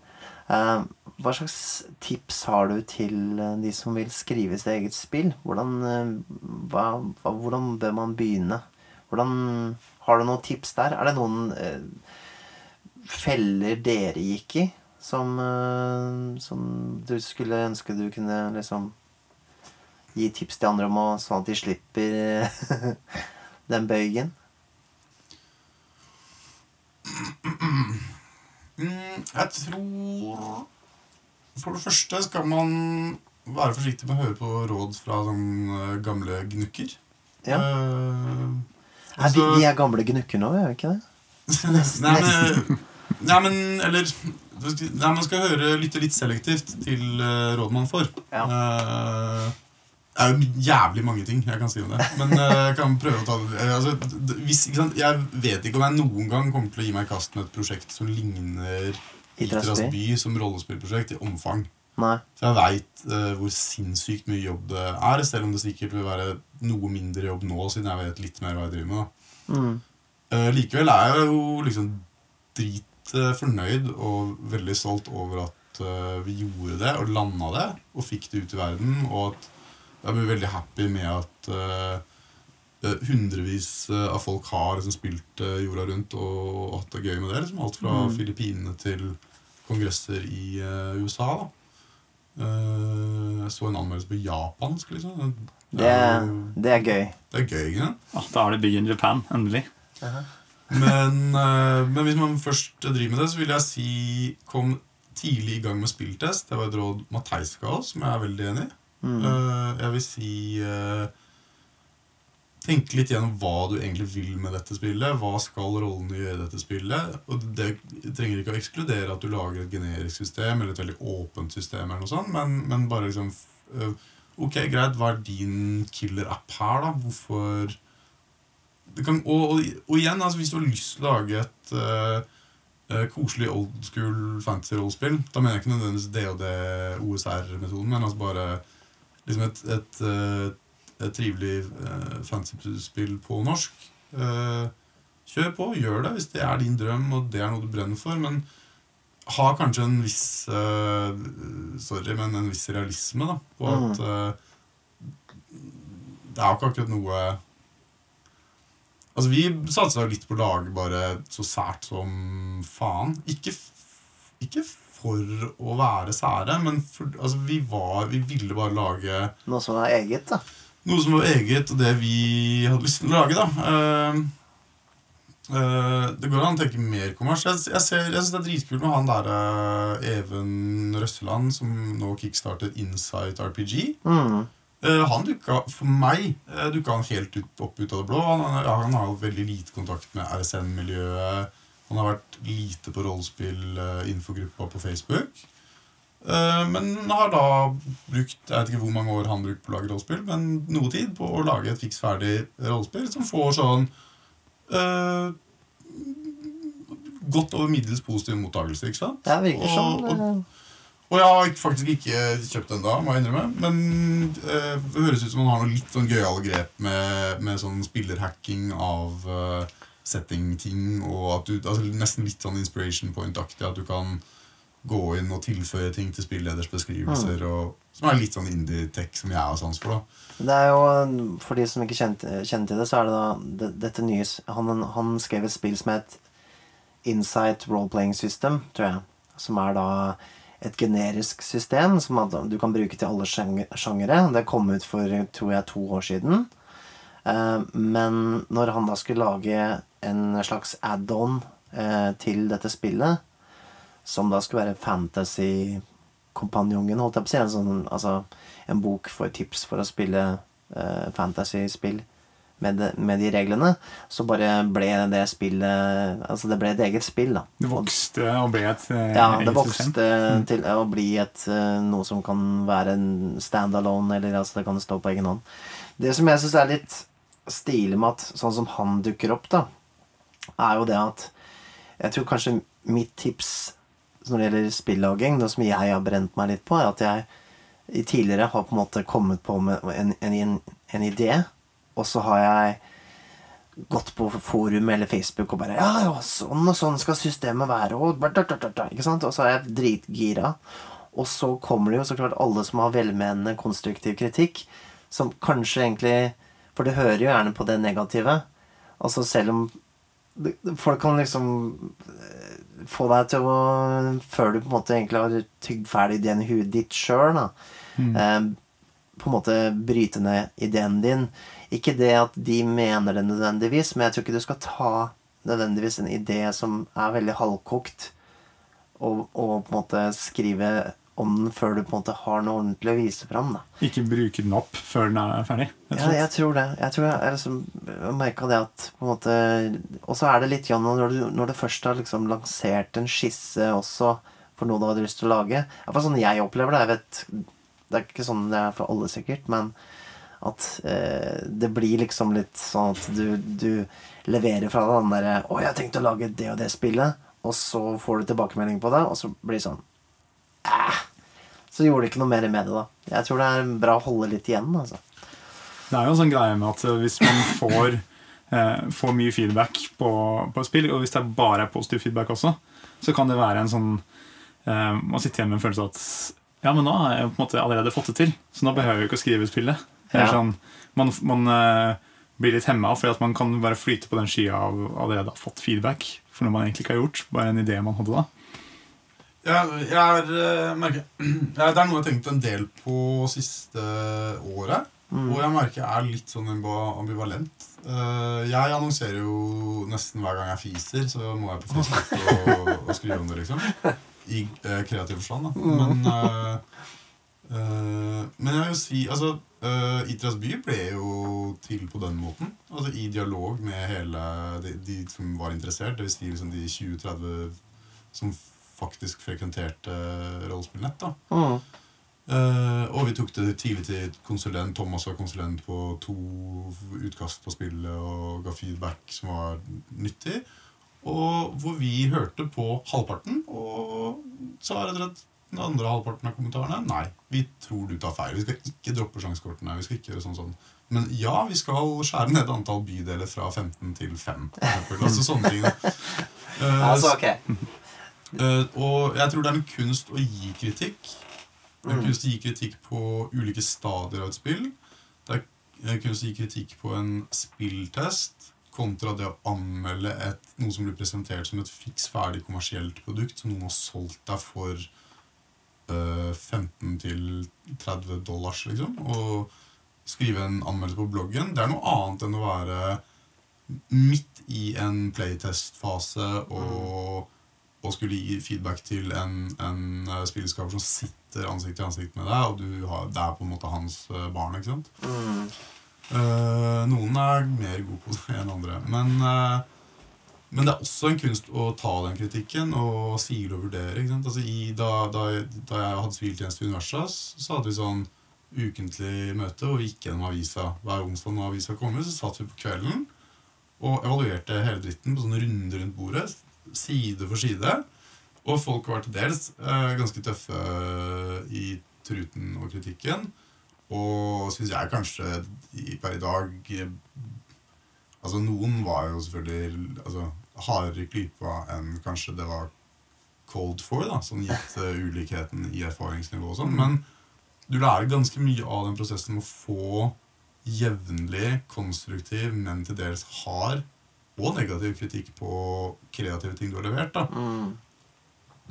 Hva slags tips har du til de som vil skrive sitt eget spill? Hvordan, hva, hva, hvordan bør man begynne? Hvordan, har du noen tips der? Er det noen feller dere gikk i som, eh, som du skulle ønske du kunne liksom gi tips til andre om, og, sånn at de slipper den bøygen? Mm, jeg tror For det første skal man være forsiktig med å høre på råd fra sånne gamle gnukker. Ja. Eh, Er vi, altså- vi er gamle gnukker nå, er vi ikke det? Nei, men, nei, men Eller nei, Man skal høre, lytte litt selektivt til uh, råd man får. Ja. Uh, det er jo jævlig mange ting jeg kan si om det. Men eh, jeg kan prøve å ta det eh, altså, hvis? Jeg vet ikke om jeg noen gang kommer til å gi meg i kast med et prosjekt som ligner Itras by? som rollespillprosjekt i omfang. Nei. Så jeg veit hvor sinnssykt mye jobb det er, selv om det sikkert vil være noe mindre jobb nå, siden jeg vet litt mer hva jeg driver med. Mm. Uh, likevel er jeg jo liksom drit eh, fornøyd og veldig stolt over at eh, vi gjorde det og landa det og fikk det ut i verden. Og at jeg blir veldig happy med at eh, eh, hundrevis eh, av folk har liksom spilt eh, jorda rundt og hatt det gøy med det. Liksom alt fra Mm. Filippinene til kongresser i uh, USA. da Uh, Jeg så en anmeldelse på japansk. liksom Det, er jo- det er gøy. det er gøy. ikke sant? Ah, da har du Big in Japan, endelig. Uh eh, men hvis man først driver med det, så vil jeg si kom tidlig i gang med spilltest. Det var et råd Matheis ga oss, som jeg er veldig enig i. Mm. Eh, jeg vil si eh, Tenk litt gjennom hva du egentlig vil med dette spillet. Hva skal rollene gjøre i dette spillet? Og det trenger ikke å ekskludere at du lager et generisk system eller et veldig åpent system, eller noe sånt, men, men bare liksom eh, Ok, greit, hva er din killer-app her, da? Hvorfor kan, og, og, og igjen, altså, hvis du har lyst til å lage et eh, koselig old school fantasy-rollespill Da mener jeg ikke nødvendigvis DOD-OSR-metoden, men altså bare liksom et, et, eh, et trivelig uh, fantasy-spill på norsk. Kjør på, gjør det hvis det er din drøm og det er noe du brenner for. Men ha kanskje en viss Sorry, men en viss realisme da, på at eh, det er jo ikke akkurat noe Altså, Vi satsa litt på å lage bare så sært som faen. Ikke, ikke for å være sære, men for, altså, vi, var, vi ville bare lage Noe som var eget, da. noe som var eget, og det vi hadde lyst til å lage. da Uh, uh, Det går an å tenke mer kommers. Jeg, jeg, ser- jeg syns det er dritkult med han der uh, Even Røsseland, som nå kickstarter Insight RPG. Mm. Eh, han dukka for meg uh, dukka han helt ut, opp ut av det blå. Han, han, har jo veldig lite kontakt med RSN-miljøet. Han har vært lite på rollespill-infogruppa på Facebook. Eh, men har da brukt jeg vet ikke hvor mange år han brukte på å lage rollespill, men noe tid på å lage et fiks ferdig rollespill som får sånn uh, godt over middels positiv mottakelse. ikke sant? Det virker som Og- og- eh, og jeg har faktisk ikke kjøpt den da, må jeg innrømme. Men eh, det høres ut som man har noe litt sånn gøyale grep med, med sånn spillerhacking av uh, setting-ting. Og at du, altså nesten litt sånn inspiration point-aktig. At du kan gå inn og tilføye ting til spilleders beskrivelser. Og, som er litt sånn indie-tech som jeg har sans for. da Det er jo, For de som ikke kjenner, kjenner til det, så er det da det, dette nye han, han skrev et spill som het Insight Role-Playing System, tror jeg. Som er da et generisk system som du kan bruke til alle sjanger- sjangere. Det kom ut for tror jeg, to år siden. Eh, men når han da skulle lage en slags add-on eh, til dette spillet, som da skulle være fantasy-kompanjongen, holdt jeg på å si. Sånn, altså, en bok for tips for å spille eh, fantasy-spill med, de- med de reglene. Så bare ble det spillet Altså, det ble et eget spill, da. Det vokste og ble et eh, Ja, det vokste system. til å bli et, eh, noe som kan være en standalone, eller altså det kan stå på egen hånd. Det som jeg syns er litt stilig med at sånn som han dukker opp, da, er jo det at Jeg tror kanskje mitt tips når det gjelder spillaging, det som jeg har brent meg litt på, er at jeg tidligere har på en måte kommet på med en, en, en idé, og så har jeg gått på forum eller Facebook og bare Ja, ja, sånn og sånn skal systemet være, og ikke sant? Og så er jeg dritgira. Og så kommer det jo så klart alle som har velmenende konstruktiv kritikk, som kanskje egentlig For det hører jo gjerne på det negative. Altså selv om Folk kan liksom eh, få deg til å Før du på en måte egentlig har tygd ferdig ideen i huet ditt sjøl, da. Eh, på en måte bryte ned ideen din. Ikke det at de mener det nødvendigvis, men jeg tror ikke du skal ta nødvendigvis en idé som er veldig halvkokt, og, og på en måte skrive om den før du på en måte har noe ordentlig å vise fram. Da. Ikke bruke den opp før den er ferdig. Ja, jeg tror det. Jeg tror jeg, jeg liksom merka det at på en måte Og så er det litt John, når du, når du først har liksom lansert en skisse også for noe du hadde lyst til å lage Iallfall sånn jeg opplever det. Jeg vet, det er ikke sånn det er for alle, sikkert, men at eh, det blir liksom litt sånn at du, du leverer fra deg den derre 'Å, jeg har tenkt å lage det og det spillet', og så får du tilbakemelding på det, og så blir det sånn «Æh». Så gjorde det ikke noe mer med det, da. Jeg tror det er bra å holde litt igjen, altså. Det er jo en sånn greie med at hvis man får, eh, får mye feedback på, på spill, og hvis det bare er positiv feedback også, så kan det være en sånn eh, Man sitter igjen med en følelse av at ja, men nå har jeg på en måte allerede fått det til, så nå behøver jeg ikke å skrive spillet. Eller Ja. sånn, man man uh, blir litt hemma fordi at man kan bare flyte på den skya av allerede har fått feedback for noe man egentlig ikke har gjort. Bare en idé man hadde da. Jeg, jeg er, uh, merker, ja, det er noe jeg har tenkt en del på siste året. Og jeg merker jeg er litt sånn ambivalent. Uh, Jeg annonserer jo nesten hver gang jeg fiser, så må jeg på Facebook og, og skrive om det, liksom. I uh, kreativ forstand, da. Men, uh, eh, men jeg vil si Altså, uh, Itras by ble jo til på den måten. Altså I dialog med hele de, de som var interessert. Vil si liksom de 20-30 som faktisk frekventerte rollespillnett. da Mm. uh, og vi tok det tidlig til konsulent. Thomas var konsulent på to utkast på spillet og ga feedback som var nyttig. Og hvor vi hørte på halvparten og sa rett og slett den andre halvparten av kommentarene Nei, vi tror du tar feil. Vi skal ikke droppe sjansekortene. Vi skal ikke gjøre sånn sånn. Men ja, vi skal skjære ned antall bydeler fra 15 til 5. Altså sånne ting. Eh, Altså, ok. uh, og jeg tror det er en kunst å gi kritikk. Det er kunst å gi kritikk på ulike stadier av et spill. Det er kunst å gi kritikk på en spilltest kontra det å anmelde et, noe som blir presentert som et fiks ferdig kommersielt produkt som noen har solgt deg for 15 til 30 dollars, liksom. Og skrive en anmeldelse på bloggen. Det er noe annet enn å være midt i en playtest-fase og, og skulle gi feedback til en, en eh, som sitter ansikt til ansikt med deg, og du har, det er på en måte hans eh, barn. ikke sant? Mm. Uh, noen er mer gode på det enn andre. Men, eh, men det er også en kunst å ta den kritikken og sile og vurdere. Altså i, da, da, da jeg hadde siviltjeneste i Universas, så hadde vi sånn ukentlig møte og vi gikk gjennom avisa. Hver onsdag når avisa kom, så satt vi på kvelden og evaluerte hele dritten på sånne runder rundt bordet. Side for side. Og folk var til dels eh, ganske tøffe i truten og kritikken. Og syns jeg kanskje i, per i dag Altså Noen var jo selvfølgelig altså, hardere klypa enn kanskje det var cold for, da, sånn gitt uh, ulikheten i erfaringsnivå og sånn. Men du lærer ganske mye av den prosessen med å få jevnlig, konstruktiv, men til dels hard og negativ kritikk på kreative ting du har levert. da. Mm.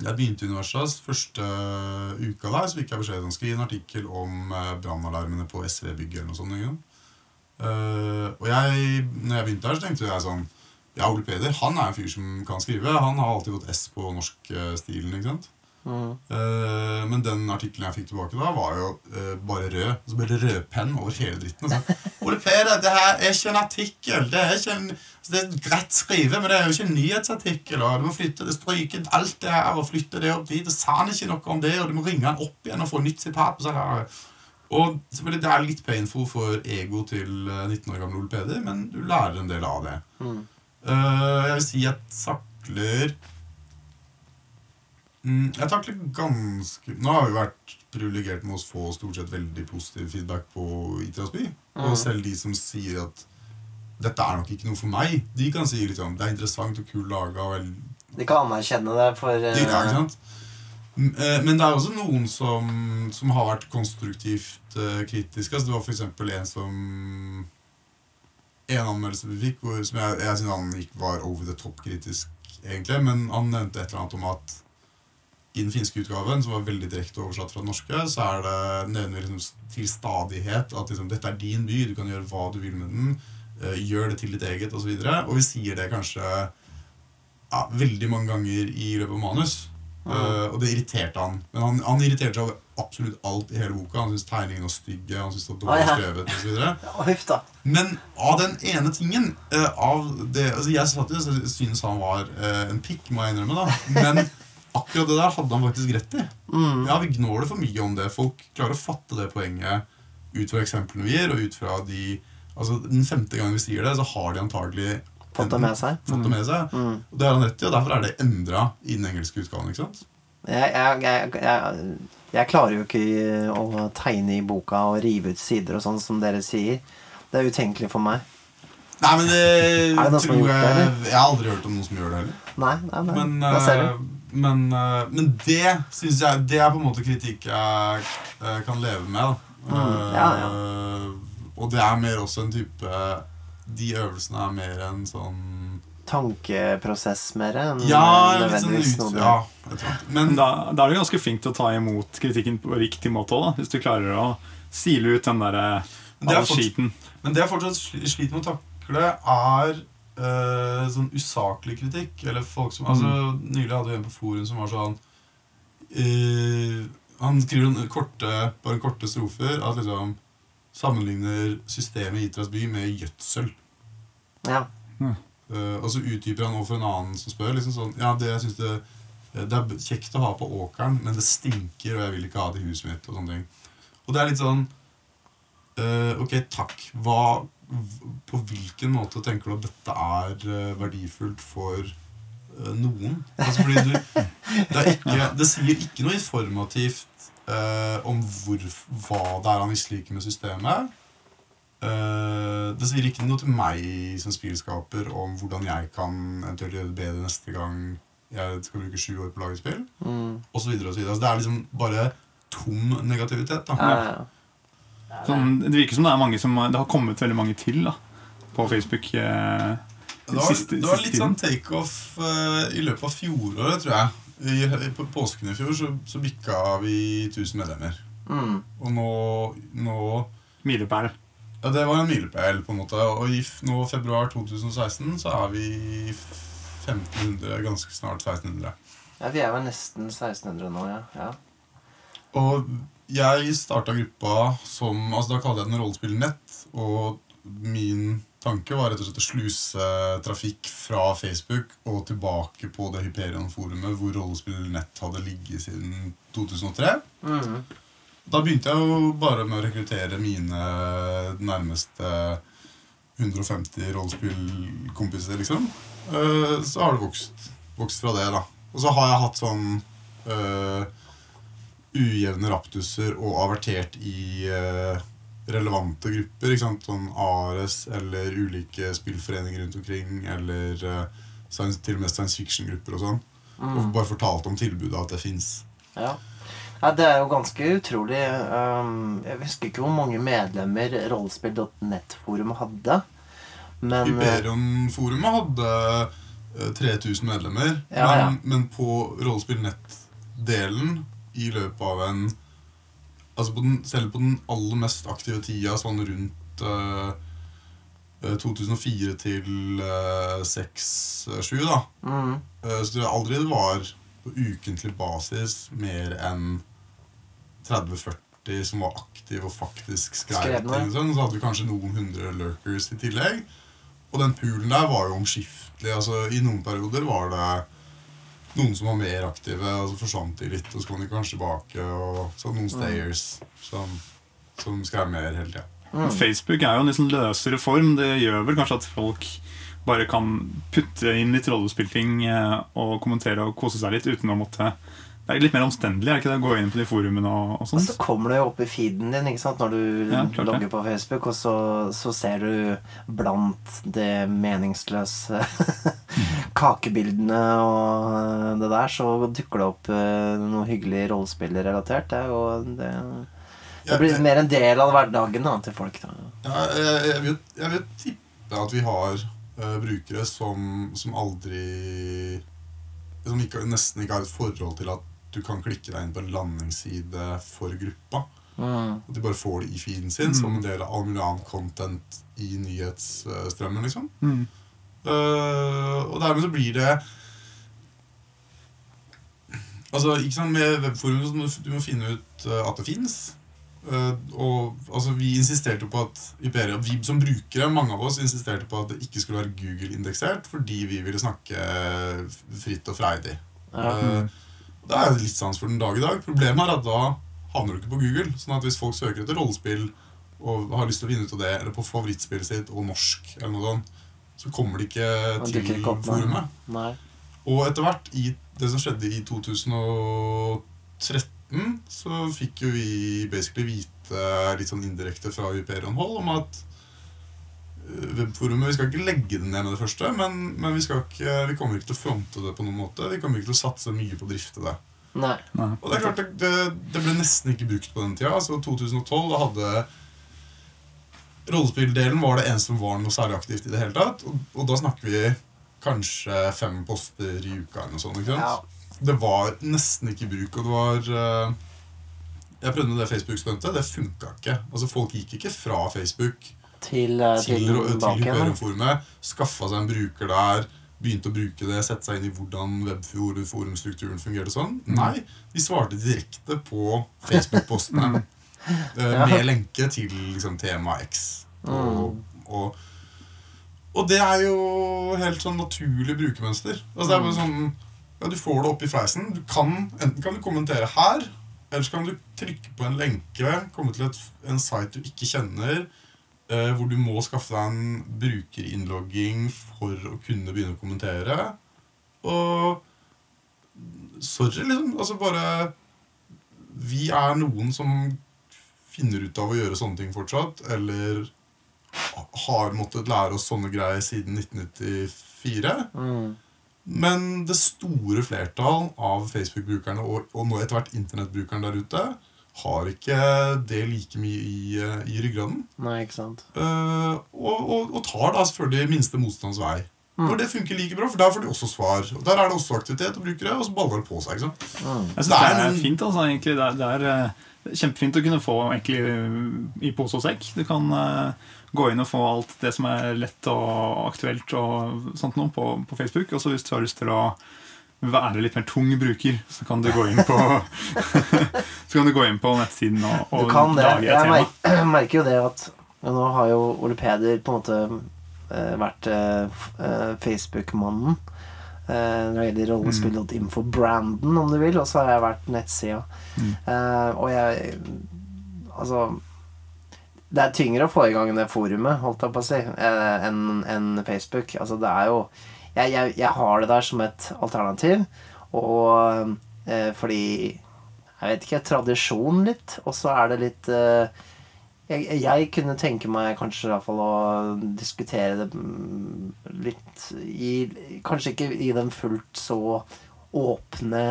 Jeg begynte i Universas første uka der, så fikk jeg beskjed om å skrive en artikkel om eh, brannalarmene på SV-bygget eller noe sånt. Ikke? Eh, og jeg, når jeg begynte her, så tenkte jeg sånn Ja, Ole Peder han er en fyr som kan skrive. Han har alltid gått S på norskstilen. ikke sant? Mm. Uh, men den artikkelen jeg fikk tilbake da, var jo uh, bare rød. Så ble det rødpenn over hele dritten. Og så, Ole Peder, det her er ikke en artikkel. Det er ikke en altså, det er greit skrive, men det er jo ikke en nyhetsartikkel. Og du må flytte det, stryke alt det her og flytte det opp dit. Og sa han ikke noe om det, og du må ringe han opp igjen og få nytt sitat. Og, så her. Og selvfølgelig det er litt painful for ego til eh, 19 år gamle Ole Peder, men du lærer en del av det. Mm. Eh, jeg vil si jeg takler Mm, Jeg takler ganske Nå har vi vært privilegert med å få stort sett veldig positiv feedback på Itrasby. Mm. Og selv de som sier at dette er nok ikke noe for meg. De kan si litt sånn det er interessant og kul laga. De kan anerkjenne det for uh, Det, ikke sant? Eh, Men det er også noen som, som har vært konstruktivt uh, kritiske. Altså, det var f.eks. en som En anmeldelse vi fikk, hvor, som jeg, jeg synes han ikke var over the top kritisk, egentlig. Men han nevnte et eller annet om at i den finske utgaven, som var veldig direkte oversatt fra den norske, så er det nevner liksom til stadighet at liksom, dette er din by, du kan gjøre hva du vil med den. Uh, gjør det til ditt eget, osv. Og, og vi sier det kanskje ja, veldig mange ganger i løpet av manus. Eh, og det irriterte han. Men han, han irriterte seg over absolutt alt i hele boka. Han syntes tegningene var stygge, han syntes det var dårlig skrevet osv. Men av den ene tingen uh, av det, altså Jeg satt jo og syntes han var uh, en pikk, må jeg innrømme. da Men akkurat det der hadde han faktisk rett i. Mm. Ja, Vi gnåler for mye om det. Folk klarer å fatte det poenget ut fra eksemplene vi gir, og ut fra de Altså Den femte gangen vi sier det, så har de antagelig Fått det med seg. fått det med seg. Mm. Og det har han rett i, og derfor er det endra i den engelske utgaven. ikke sant? Jeg, jeg, jeg, jeg, klarer jo ikke å tegne i boka og rive ut sider og sånn som dere sier. Det er utenkelig for meg. Nei, men det, Er det tror jeg det, jeg, har aldri hørt om noen som gjør det heller. Nei, nei, nei. Men, da ser eh, du. men, eh, men det syns jeg Det er på en måte kritikk jeg eh, kan leve med. Da. Mm, ja, ja. Eh, og det er mer også en type De øvelsene er mer en sånn Tankeprosess mer enn Ja, nødvendigvis sånn ut, noe ja, det. Men da, da er du ganske flink til å ta imot kritikken på riktig måte òg, hvis du klarer å sile ut den derre det er all skiten. Men det jeg fortsatt sliter med å takle, er eh, sånn usaklig kritikk. Eller folk som altså, Nylig hadde vi en på forum som var sånn eh, Han skriver en korte, bare korte strofer at liksom sammenligner systemet i Itras by med gjødsel. Ja. Uh, og så utdyper han overfor en annen som spør. liksom sånn, ja, Det jeg synes det, det er kjekt å ha på åkeren, men det stinker, og jeg vil ikke ha det i huset mitt. Og sånne ting. Og det er litt sånn uh, Ok, takk. Hva, på hvilken måte tenker du at dette er eh, verdifullt for uh, noen? Altså fordi du, det, er ikke, det sier ikke noe informativt eh, om hvor, hva det er han misliker med systemet. Eh, det sier ikke noe til meg som spillskaper om hvordan jeg kan eventuelt gjøre det bedre neste gang jeg skal bruke sju år på å lage spill. Mm. Og så videre og så videre. Altså, det er liksom bare tom negativitet. da. Ja, ja, ja. Sånn, det virker som det er mange som Det har kommet veldig mange til da på Facebook. Eh, Det var, siste- det var siste litt sånn takeoff uh, i løpet av fjoråret, tror jeg. I, på påsken i fjor så, så bikka vi 1000 medlemmer. Mm. Og nå, nå Milepæl. Ja, det var en milepæl, på en måte. Og i nå februar 2016 så er vi 1500, ganske snart 1600. ja, vi er vel nesten 1600 nå, ja. ja. Og jeg starta gruppa som altså Da kalte jeg den Rollespillnett. Og min tanke var rett og slett å sluse trafikk fra Facebook og tilbake på det Hyperion-forumet hvor Rollespillnett hadde ligget siden 2003. Mm. Da begynte jeg jo bare med å rekruttere mine nærmeste 150 rollespillkompiser, liksom. Eh, Så har det vokst, vokst fra det, da. Og så har jeg hatt sånn uh, ujevne raptuser og avertert i uh, relevante grupper. Ikke sant? Sånn Ares eller ulike spillforeninger rundt omkring. Eller uh, science, til og med science fiction-grupper og sånn. Og bare fortalt om tilbudet, at det fins. Ja. Ja, det er jo ganske utrolig. Um, jeg husker ikke hvor mange medlemmer rollespill.net-forumet hadde. Men uh, Hyperion-forumet hadde eh, 3000 medlemmer. Ja, men, ja. men på rollespillnett-delen i løpet av en Altså på den, Selv på den aller mest aktive tida, sånn rundt eh, eh, 2004 til uh, 6-7, da, mm, Uh, så jeg aldri det var på ukentlig basis mer enn 30-40 som var aktive og faktisk skrev Skrev ting. Sånn. Så hadde vi kanskje noen hundre lurkers i tillegg. Og den poolen der var jo omskiftelig. Altså, I noen perioder var det noen som var mer aktive, og så forsvant de litt, og så kom de kanskje tilbake. Og så noen stayers som, som skrev mer hele tida. mm. Facebook er jo en sånn løsere form. Det gjør vel kanskje at folk bare kan putte inn litt rollespillting eh, og kommentere og kose seg litt uten å måtte Det er litt mer omstendelig, er det ikke det? Å gå inn på de forumene og, og Og så kommer det jo opp i feeden din ikke sant? når du Ja, logger på Facebook, og så, så ser du blant det meningsløse kakebildene og det der, så dukker det opp eh, noe hyggelig rollespillrelatert. Det er jo det, det blir mer en del av hverdagen da, til folk. Da. Ja, jeg, jeg, vil, jeg vil tippe at vi har uh, brukere som, som aldri Som ikke, nesten ikke har et forhold til at du kan klikke deg inn på en landingsside for gruppa. Mm. At de bare får det i feeden sin som en del av all mulig annen content i nyhetsstrømmen. liksom. Mm. Uh, og dermed så blir det Altså, ikke sant, Med webforum så du, du må finne ut eh, at det fins. og altså, Vi insisterte på at Iberia, vi som brukere, mange av oss insisterte på at det ikke skulle være Google-indeksert fordi vi ville snakke fritt og freidig. Ja. Eh, det er litt sans for den dag i dag. Problemet er at da havner du ikke på Google. Sånn at hvis folk søker etter rollespill og har lyst til å finne ut av det, eller på favorittspillet sitt og norsk, eller noe sånt, så kommer de ikke til ikke opp, forumet. Nei. Og etter hvert, i det som skjedde i 2013, så fikk jo vi basically vite litt sånn indirekte fra Hyperion-hold om at webforumet Vi skal ikke legge det ned med det første, men, men vi, skal ikke, vi kommer ikke til å fronte det på noen måte. Vi kommer ikke til å satse mye på å drifte det. Nei. Nei. Og det er klart, det, det, det ble nesten ikke brukt på den tida. Altså 2012 da hadde Rollespilldelen var det eneste som var noe særlig aktivt i det hele tatt. Og, og da snakker vi kanskje fem poster i uka eller noe sånt. ikke sant? Ja. Det var nesten ikke bruk, og det var eh, Jeg prøvde med det Facebook-stuntet. Det funka ikke. Altså Folk gikk ikke fra Facebook Til, eh, til, til, til. Hyperion-forumet, skaffa seg en bruker der, begynte å bruke det, sette seg inn i hvordan webforumstrukturen fungerte sånn. Mm. Nei, de svarte direkte på Facebook-postene. eh, Ja. Med lenke til liksom, tema X. Og, Mm. og, og det er jo helt sånn naturlig brukermønster. Altså, det er Mm. bare sånn ja, Du får det opp i fleisen. Du kan, enten kan du kommentere her, eller så kan du trykke på en lenke, komme til et, en site du ikke kjenner, hvor du må skaffe deg en brukerinnlogging for å kunne begynne å kommentere. Og sorry, liksom. Altså bare Vi er noen som finner ut av å gjøre sånne ting fortsatt, eller har måttet lære oss sånne greier siden 1994. Mm. Men det store flertall av Facebook-brukerne og, og nå etter hvert internettbrukeren der ute har ikke det like mye i, eh, i ryggraden. Nei, ikke sant. Uh, og, og, og tar da selvfølgelig minste motstands vei. Mm. Når det funker like bra, for der får de også svar. Og Der er det også aktivitet og brukere, og så baller det på seg. ikke sant? Mm. Jeg synes Det det er er fint, altså, egentlig. Det er, det er eh, kjempefint å kunne få egentlig eh, i pose og sekk. Du kan uh, gå inn og få alt det som er lett og aktuelt og sånt noe på, på Facebook. Og så hvis du har lyst til å være litt mer tung bruker, så kan du gå inn på Så kan du gå inn på nettsiden og, Du og kan det. lage et Jeg tema. merker, merker jo det at Nå har jo Ole Peder på en måte eh, vært eh, eh, Facebook-mannen. Eh, når det gjelder rollespill.info-branden, om du vil. Og så har jeg vært nettsida. Mm. Eh, og jeg Altså Det er tyngre å få i gang det forumet, holdt jeg på å si, enn enn Facebook. Altså, det er jo jeg, jeg, jeg har det der som et alternativ, og eh, fordi Jeg vet ikke, tradisjon litt, og så er det litt eh, jeg, jeg kunne tenke meg kanskje i hvert fall å diskutere det mm, litt i Kanskje ikke i den fullt så åpne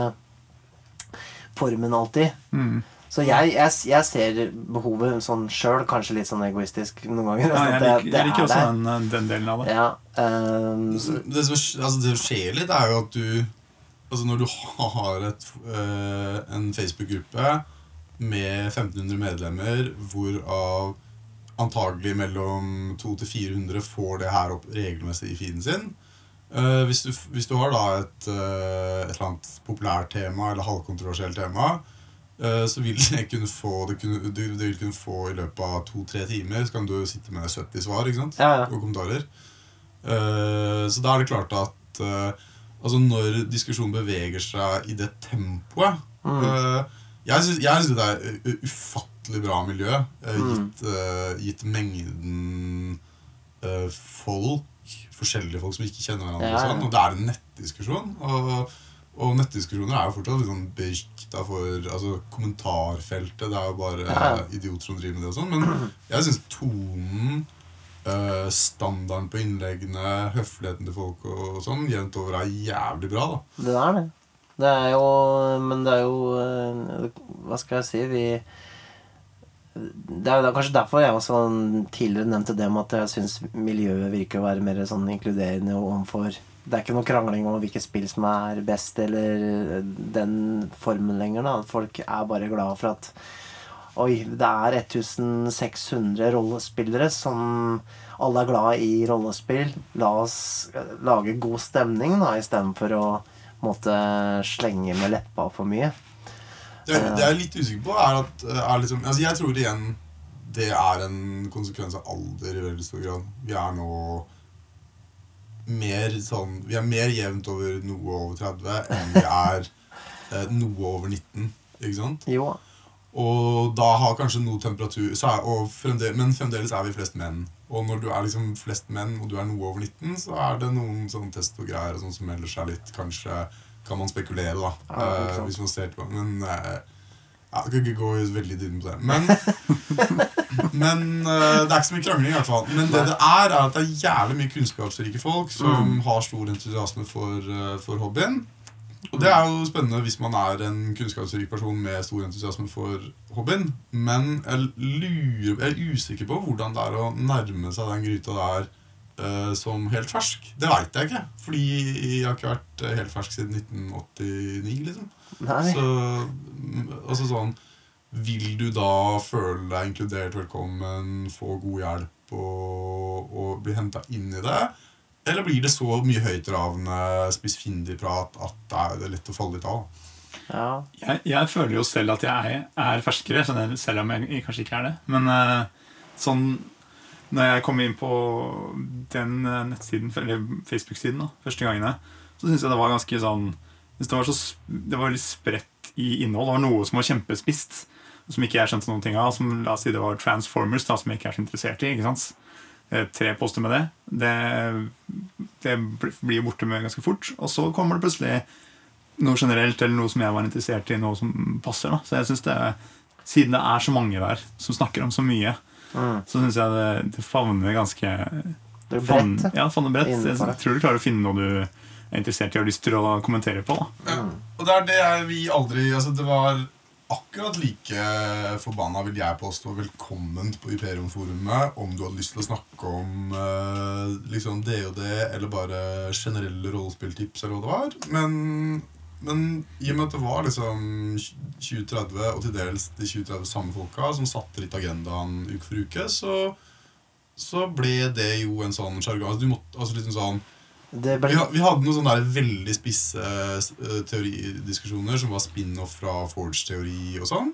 formen alltid. Mm. Så jeg, jeg, jeg ser behovet sånn sjøl, kanskje litt sånn egoistisk noen ganger. Ja, jeg liker, jeg liker er også den, den delen av det. Ja, um, Det som, altså, det som skjer litt, er jo at du Altså Når du har et, eh, en Facebook-gruppe med 1500 medlemmer, hvorav antagelig mellom 200-400 får det her opp regelmessig i feeden sin Uh, hvis, du, hvis du har da et, uh, et eller annet populært tema eller halvkontroversielt tema, så vil det kunne få det, kunne, du, det vil kunne få i løpet av to-tre timer, så kan du sitte med 70 svar ikke sant? ja, ja. og kommentarer. Eh, så da er det klart at eh, altså når diskusjonen beveger seg i det tempoet Mm. eh, Jeg syns det er ufattelig bra miljø, eh, Mm. gitt, eh, gitt mengden eh, folk, forskjellige folk som ikke kjenner hverandre. Ja, Og, sånn, og det er en nettdiskusjon. Og Og nettdiskusjoner er jo fortsatt litt sånn berykta for altså, kommentarfeltet. Det er jo bare Ja. idioter som driver med det og sånn. Men jeg syns tonen, eh, standarden på innleggene, høfligheten til folk og, og sånn jevnt over er jævlig bra. da Det er det. Det er jo Men det er jo eh, Hva skal jeg si? Vi Det er det er kanskje derfor jeg også tidligere nevnte det med at jeg syns miljøet virker å være mer sånn inkluderende overfor Det er ikke noe krangling om hvilket spill som er best, eller den formen lenger. da Folk er bare glad for at Oi, det er 1600 rollespillere som alle er glad i rollespill. La oss eh, lage god stemning, da, istedenfor å måtte slenge med leppa for mye. Det, det jeg er litt usikker på, er at er liksom, altså Jeg tror igjen det er en konsekvens av alder i veldig stor grad. Vi er nå mer sånn Vi er mer jevnt over noe over 30 enn vi er eh, noe over 19. Ikke sant? Jo, Og da har kanskje noe temperatur så er, fremdeles, Men fremdeles er vi flest menn. Og når du er liksom flest menn, og du er noe over 19, så er det noen sånn test og greier og sånn som melder seg litt. Kanskje kan man spekulere, da. Ja, eh, hvis man ser tilbake. Men eh, ja, Jeg kan ikke gå veldig dypt på det. Men, men uh, det er ikke så mye krangling, i hvert fall. Men det det er, er at det er jævlig mye kunnskapsrike folk som Mm. har stor entusiasme for, uh, for hobbyen. Og det er jo spennende hvis man er en kunnskapsrik person med stor entusiasme for hobbyen. Men jeg lurer, jeg er usikker på hvordan det er å nærme seg den gryta der eh, som helt fersk. Det veit jeg ikke. Fordi jeg har ikke vært eh, helt fersk siden 1989, liksom. nei. Så mm, altså sånn Vil du da føle deg inkludert, velkommen, få god hjelp og, og bli henta inn i det? Eller blir det så mye høytravende, spissfindig prat at det er, lett å falle litt av? Ja. Jeg, jeg føler jo selv at jeg er, er ferskere, selv om jeg kanskje ikke er det. Men eh, sånn når jeg kom inn på den eh, nettsiden, eller Facebook-siden, da, første gangene, så syns jeg det var ganske sånn det, var så, det var litt spredt i innhold. Det var noe som var kjempespist, som ikke jeg skjønte noen ting av. Som la oss si det var Transformers, da, som jeg ikke er så interessert i. ikke sant? Eh, Tre poster med det. Det, det blir borte med ganske fort. Og så kommer det plutselig noe generelt, eller noe som jeg var interessert i, noe som passer. da. Så jeg synes det, Siden det er så mange der som snakker om så mye, Mm. så syns jeg det, det favner ganske Det er bredt. Ja, favner bredt. Jeg tror du klarer å finne noe du er interessert i og har lyst til å kommentere på. da. Ja. Og det er det vi aldri altså Det var akkurat like forbanna, vil jeg påstå, velkomment på Imperium-forumet om du hadde lyst til å snakke om eh, liksom det og det, eller bare generelle rollespilltips, eller hva det var. Men, men i og med at det var liksom 2030, og til dels de 2030 samme folka, som satte litt agendaen uke for uke, så, så ble det jo en sånn sjargong. Altså, altså liksom sånn ble, vi, vi hadde noen sånne veldig spisse eh, teoridiskusjoner som var spin-off fra Forge-teori og sånn.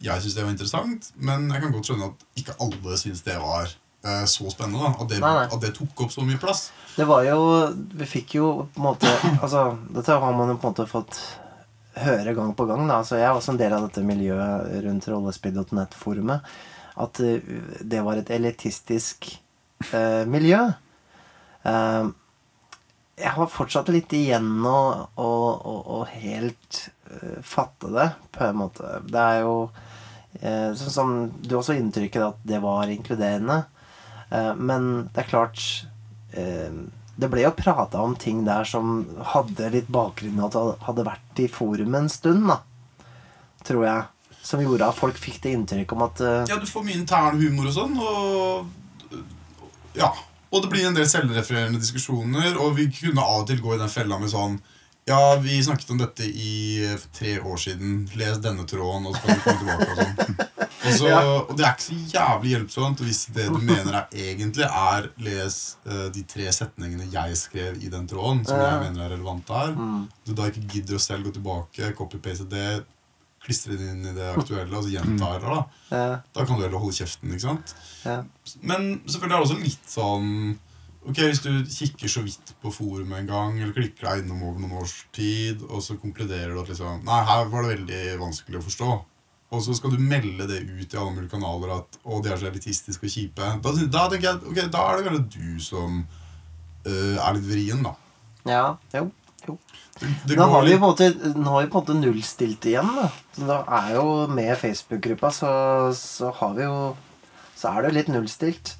Jeg syns det var interessant, men jeg kan godt skjønne at ikke alle syns det var eh, så spennende. da At det, Nei, nei. at det tok opp så mye plass. det var jo Vi fikk jo på en måte Altså, dette har man jo på en måte fått høre gang på gang. Da. Altså, jeg er også en del av dette miljøet rundt rollespill.net-forumet. At eh, det var et elitistisk eh, miljø. Eh, jeg har fortsatt litt igjen å, å, å, å helt uh, fatte det, på en måte. Det er jo uh, sånn som du også inntrykket at det var inkluderende. Eh, men det er klart eh, Det ble jo prata om ting der som hadde litt bakgrunn at det hadde vært i forumet en stund, da. Tror jeg. Som gjorde at folk fikk det inntrykk om at eh, Ja, du får mye intern humor og sånn, og Ja. Og det blir en del selvrefererende diskusjoner, og vi kunne av og til gå i den fella med sånn Ja, vi snakket om dette i eh, tre år siden. Les denne tråden, og så kan du komme tilbake og sånn. Og, så, og det er ikke så jævlig hjelpsomt hvis det du mener er egentlig er les uh, de tre setningene jeg skrev i den tråden, som jeg mener er relevante her. mm, Du da ikke gidder å selv gå tilbake, copy-paste det, klistre det inn i det aktuelle, og så gjenta det, da. eh, Da kan du heller holde kjeften, ikke sant? Men selvfølgelig er det også litt sånn Ok, Hvis du kikker så vidt på forumet en gang, eller klikker deg innom over noen års tid, og så konkluderer du at liksom Nei, her var det veldig vanskelig å forstå. Og så skal du melde det ut i alle mulige kanaler at å, de er så elitistiske og kjipe. Da, da tenker jeg, ok, da er det kanskje du som uh, er litt vrien, da. ja. Jo. Jo. Det, det Nå har har vi på en måte, nå har vi på en måte nullstilt igjen. Da. Så da er jo med Facebook-gruppa, så, så har vi jo Så er det jo litt nullstilt.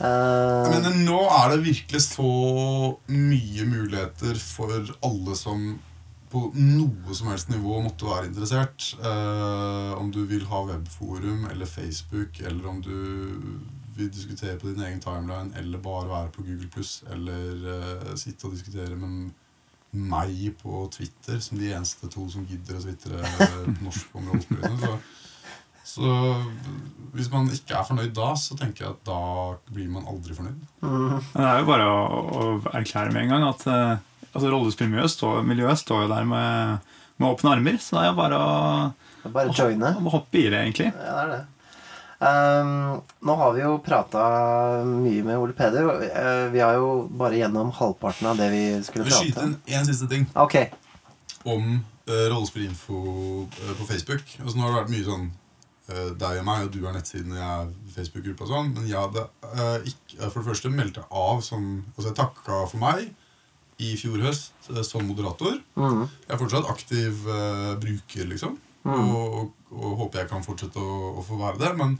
Eh, Men nå er det virkelig så mye muligheter for alle som på noe som helst nivå måtte være interessert. Uh, om du vil ha webforum eller Facebook, eller om du vil diskutere på din egen timeline, eller bare være på Google Pluss, eller uh, sitte og diskutere med meg på Twitter, som de eneste to som gidder å tvitre norsk om rollespillene. Så, hvis man ikke er fornøyd da, så tenker jeg at da blir man aldri fornøyd. mm, det er jo bare å, å erklære med en gang at uh, altså rollespillmiljøet står, står jo der med, med åpne armer. Så det er jo bare å, bare å joine. å hoppe i det, egentlig. Ja, det er det. Um, nå har vi jo prata mye med Ole Peder. og, eh, vi har jo bare gjennom halvparten av det vi skulle skyte prate om. inn én siste ting Okay. om uh, rollespillinfo uh, på Facebook. Altså, nå har det vært mye sånn eh, deg og meg, og du er nettsiden og jeg er Facebook-gruppe og sånn. Men jeg hadde uh, ikke, eh, for det første meldt jeg av som Altså, jeg takka for meg i fjor høst uh, som moderator. Mm. Jeg er fortsatt aktiv bruker, liksom. Mm. Og, og, og håper jeg kan fortsette å, å få være det. Men,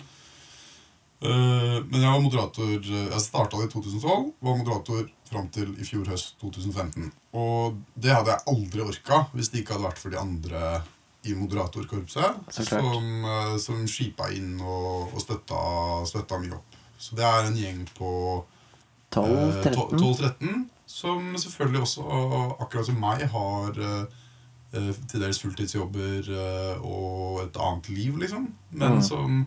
men jeg var moderator Jeg starta i 2012, var moderator fram til i fjor høst 2015. Og det hadde jeg aldri orka hvis det ikke hadde vært for de andre i moderatorkorpset. Som, eh, som skipa inn og, og støtta, støtta mye opp. Så det er en gjeng på 12-13. 12-13, som selvfølgelig også, akkurat som meg, har eh, eh, til dels fulltidsjobber eh, og et annet liv, liksom. Men Mm. som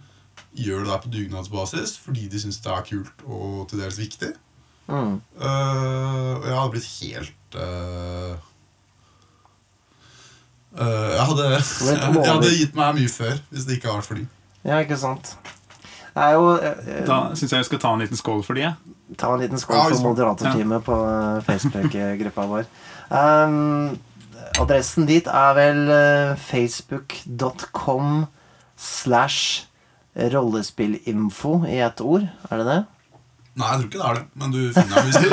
gjør det der på dugnadsbasis fordi de syns det er kult og til dels viktig. Mm. Eh, og jeg hadde blitt helt eh, eh, jeg, hadde, jeg, hadde gitt meg mye før hvis det ikke hadde vært for dem. Ja, ikke sant. Det er jo eh, Da syns jeg vi skal ta en liten skål for de. Ta en liten skål Ja, for moderatorteamet ja. på eh, Facebook-gruppa vår. Um, adressen dit er vel eh, facebook.com slash rollespillinfo i ett ord. Er det det? Nei, jeg tror ikke det er det, men du finner den hvis du,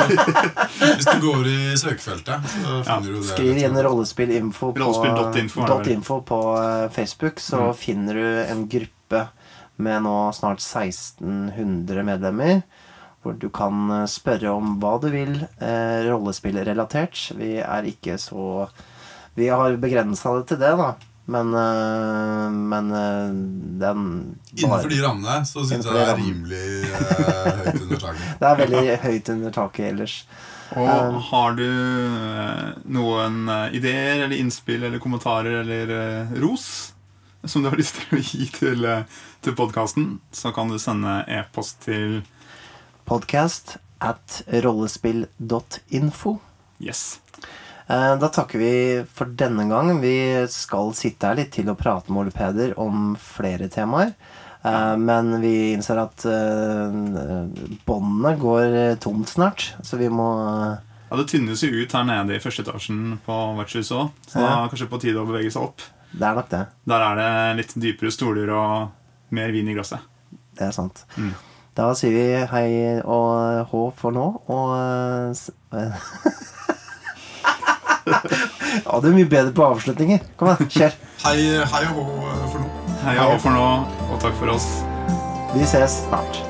hvis du går i søkefeltet. Så finner du det. Skriv inn rollespillinfo på, info på eh, Facebook, så Mm. finner du en gruppe med nå snart 1600 medlemmer. Hvor du kan eh, spørre om hva du vil eh, rollespillrelatert. Vi er ikke så Vi har begrensa det til det, da. Men, eh, men eh, den Innenfor de rammene så syns jeg det er rimelig eh, høyt under taket. Det er veldig høyt under taket ellers. Og har du noen ideer eller innspill eller kommentarer eller ros som du har lyst til å gi til, til podkasten, så kan du sende e-post til Podcast at rollespill.info. Yes. Eh, Da takker vi for denne gang. Vi skal sitte her litt til å prate med Ole Peder om flere temaer. Eh, Men vi innser at eh, båndene går tomt snart, så vi må Ja, Det tynnes jo ut her nede i første etasjen på vertshuset òg, så da er det kanskje på tide å bevege seg opp. Det er nok det. Der er det litt dypere stoler og mer vin i glasset. Det er sant. Mm. Da sier vi hei og hå for nå, og Ja, du er mye bedre på avslutninger. Kom igjen, kjør. Hei, hei og hå for nå. Hei og for nå, og takk for oss. Vi ses snart.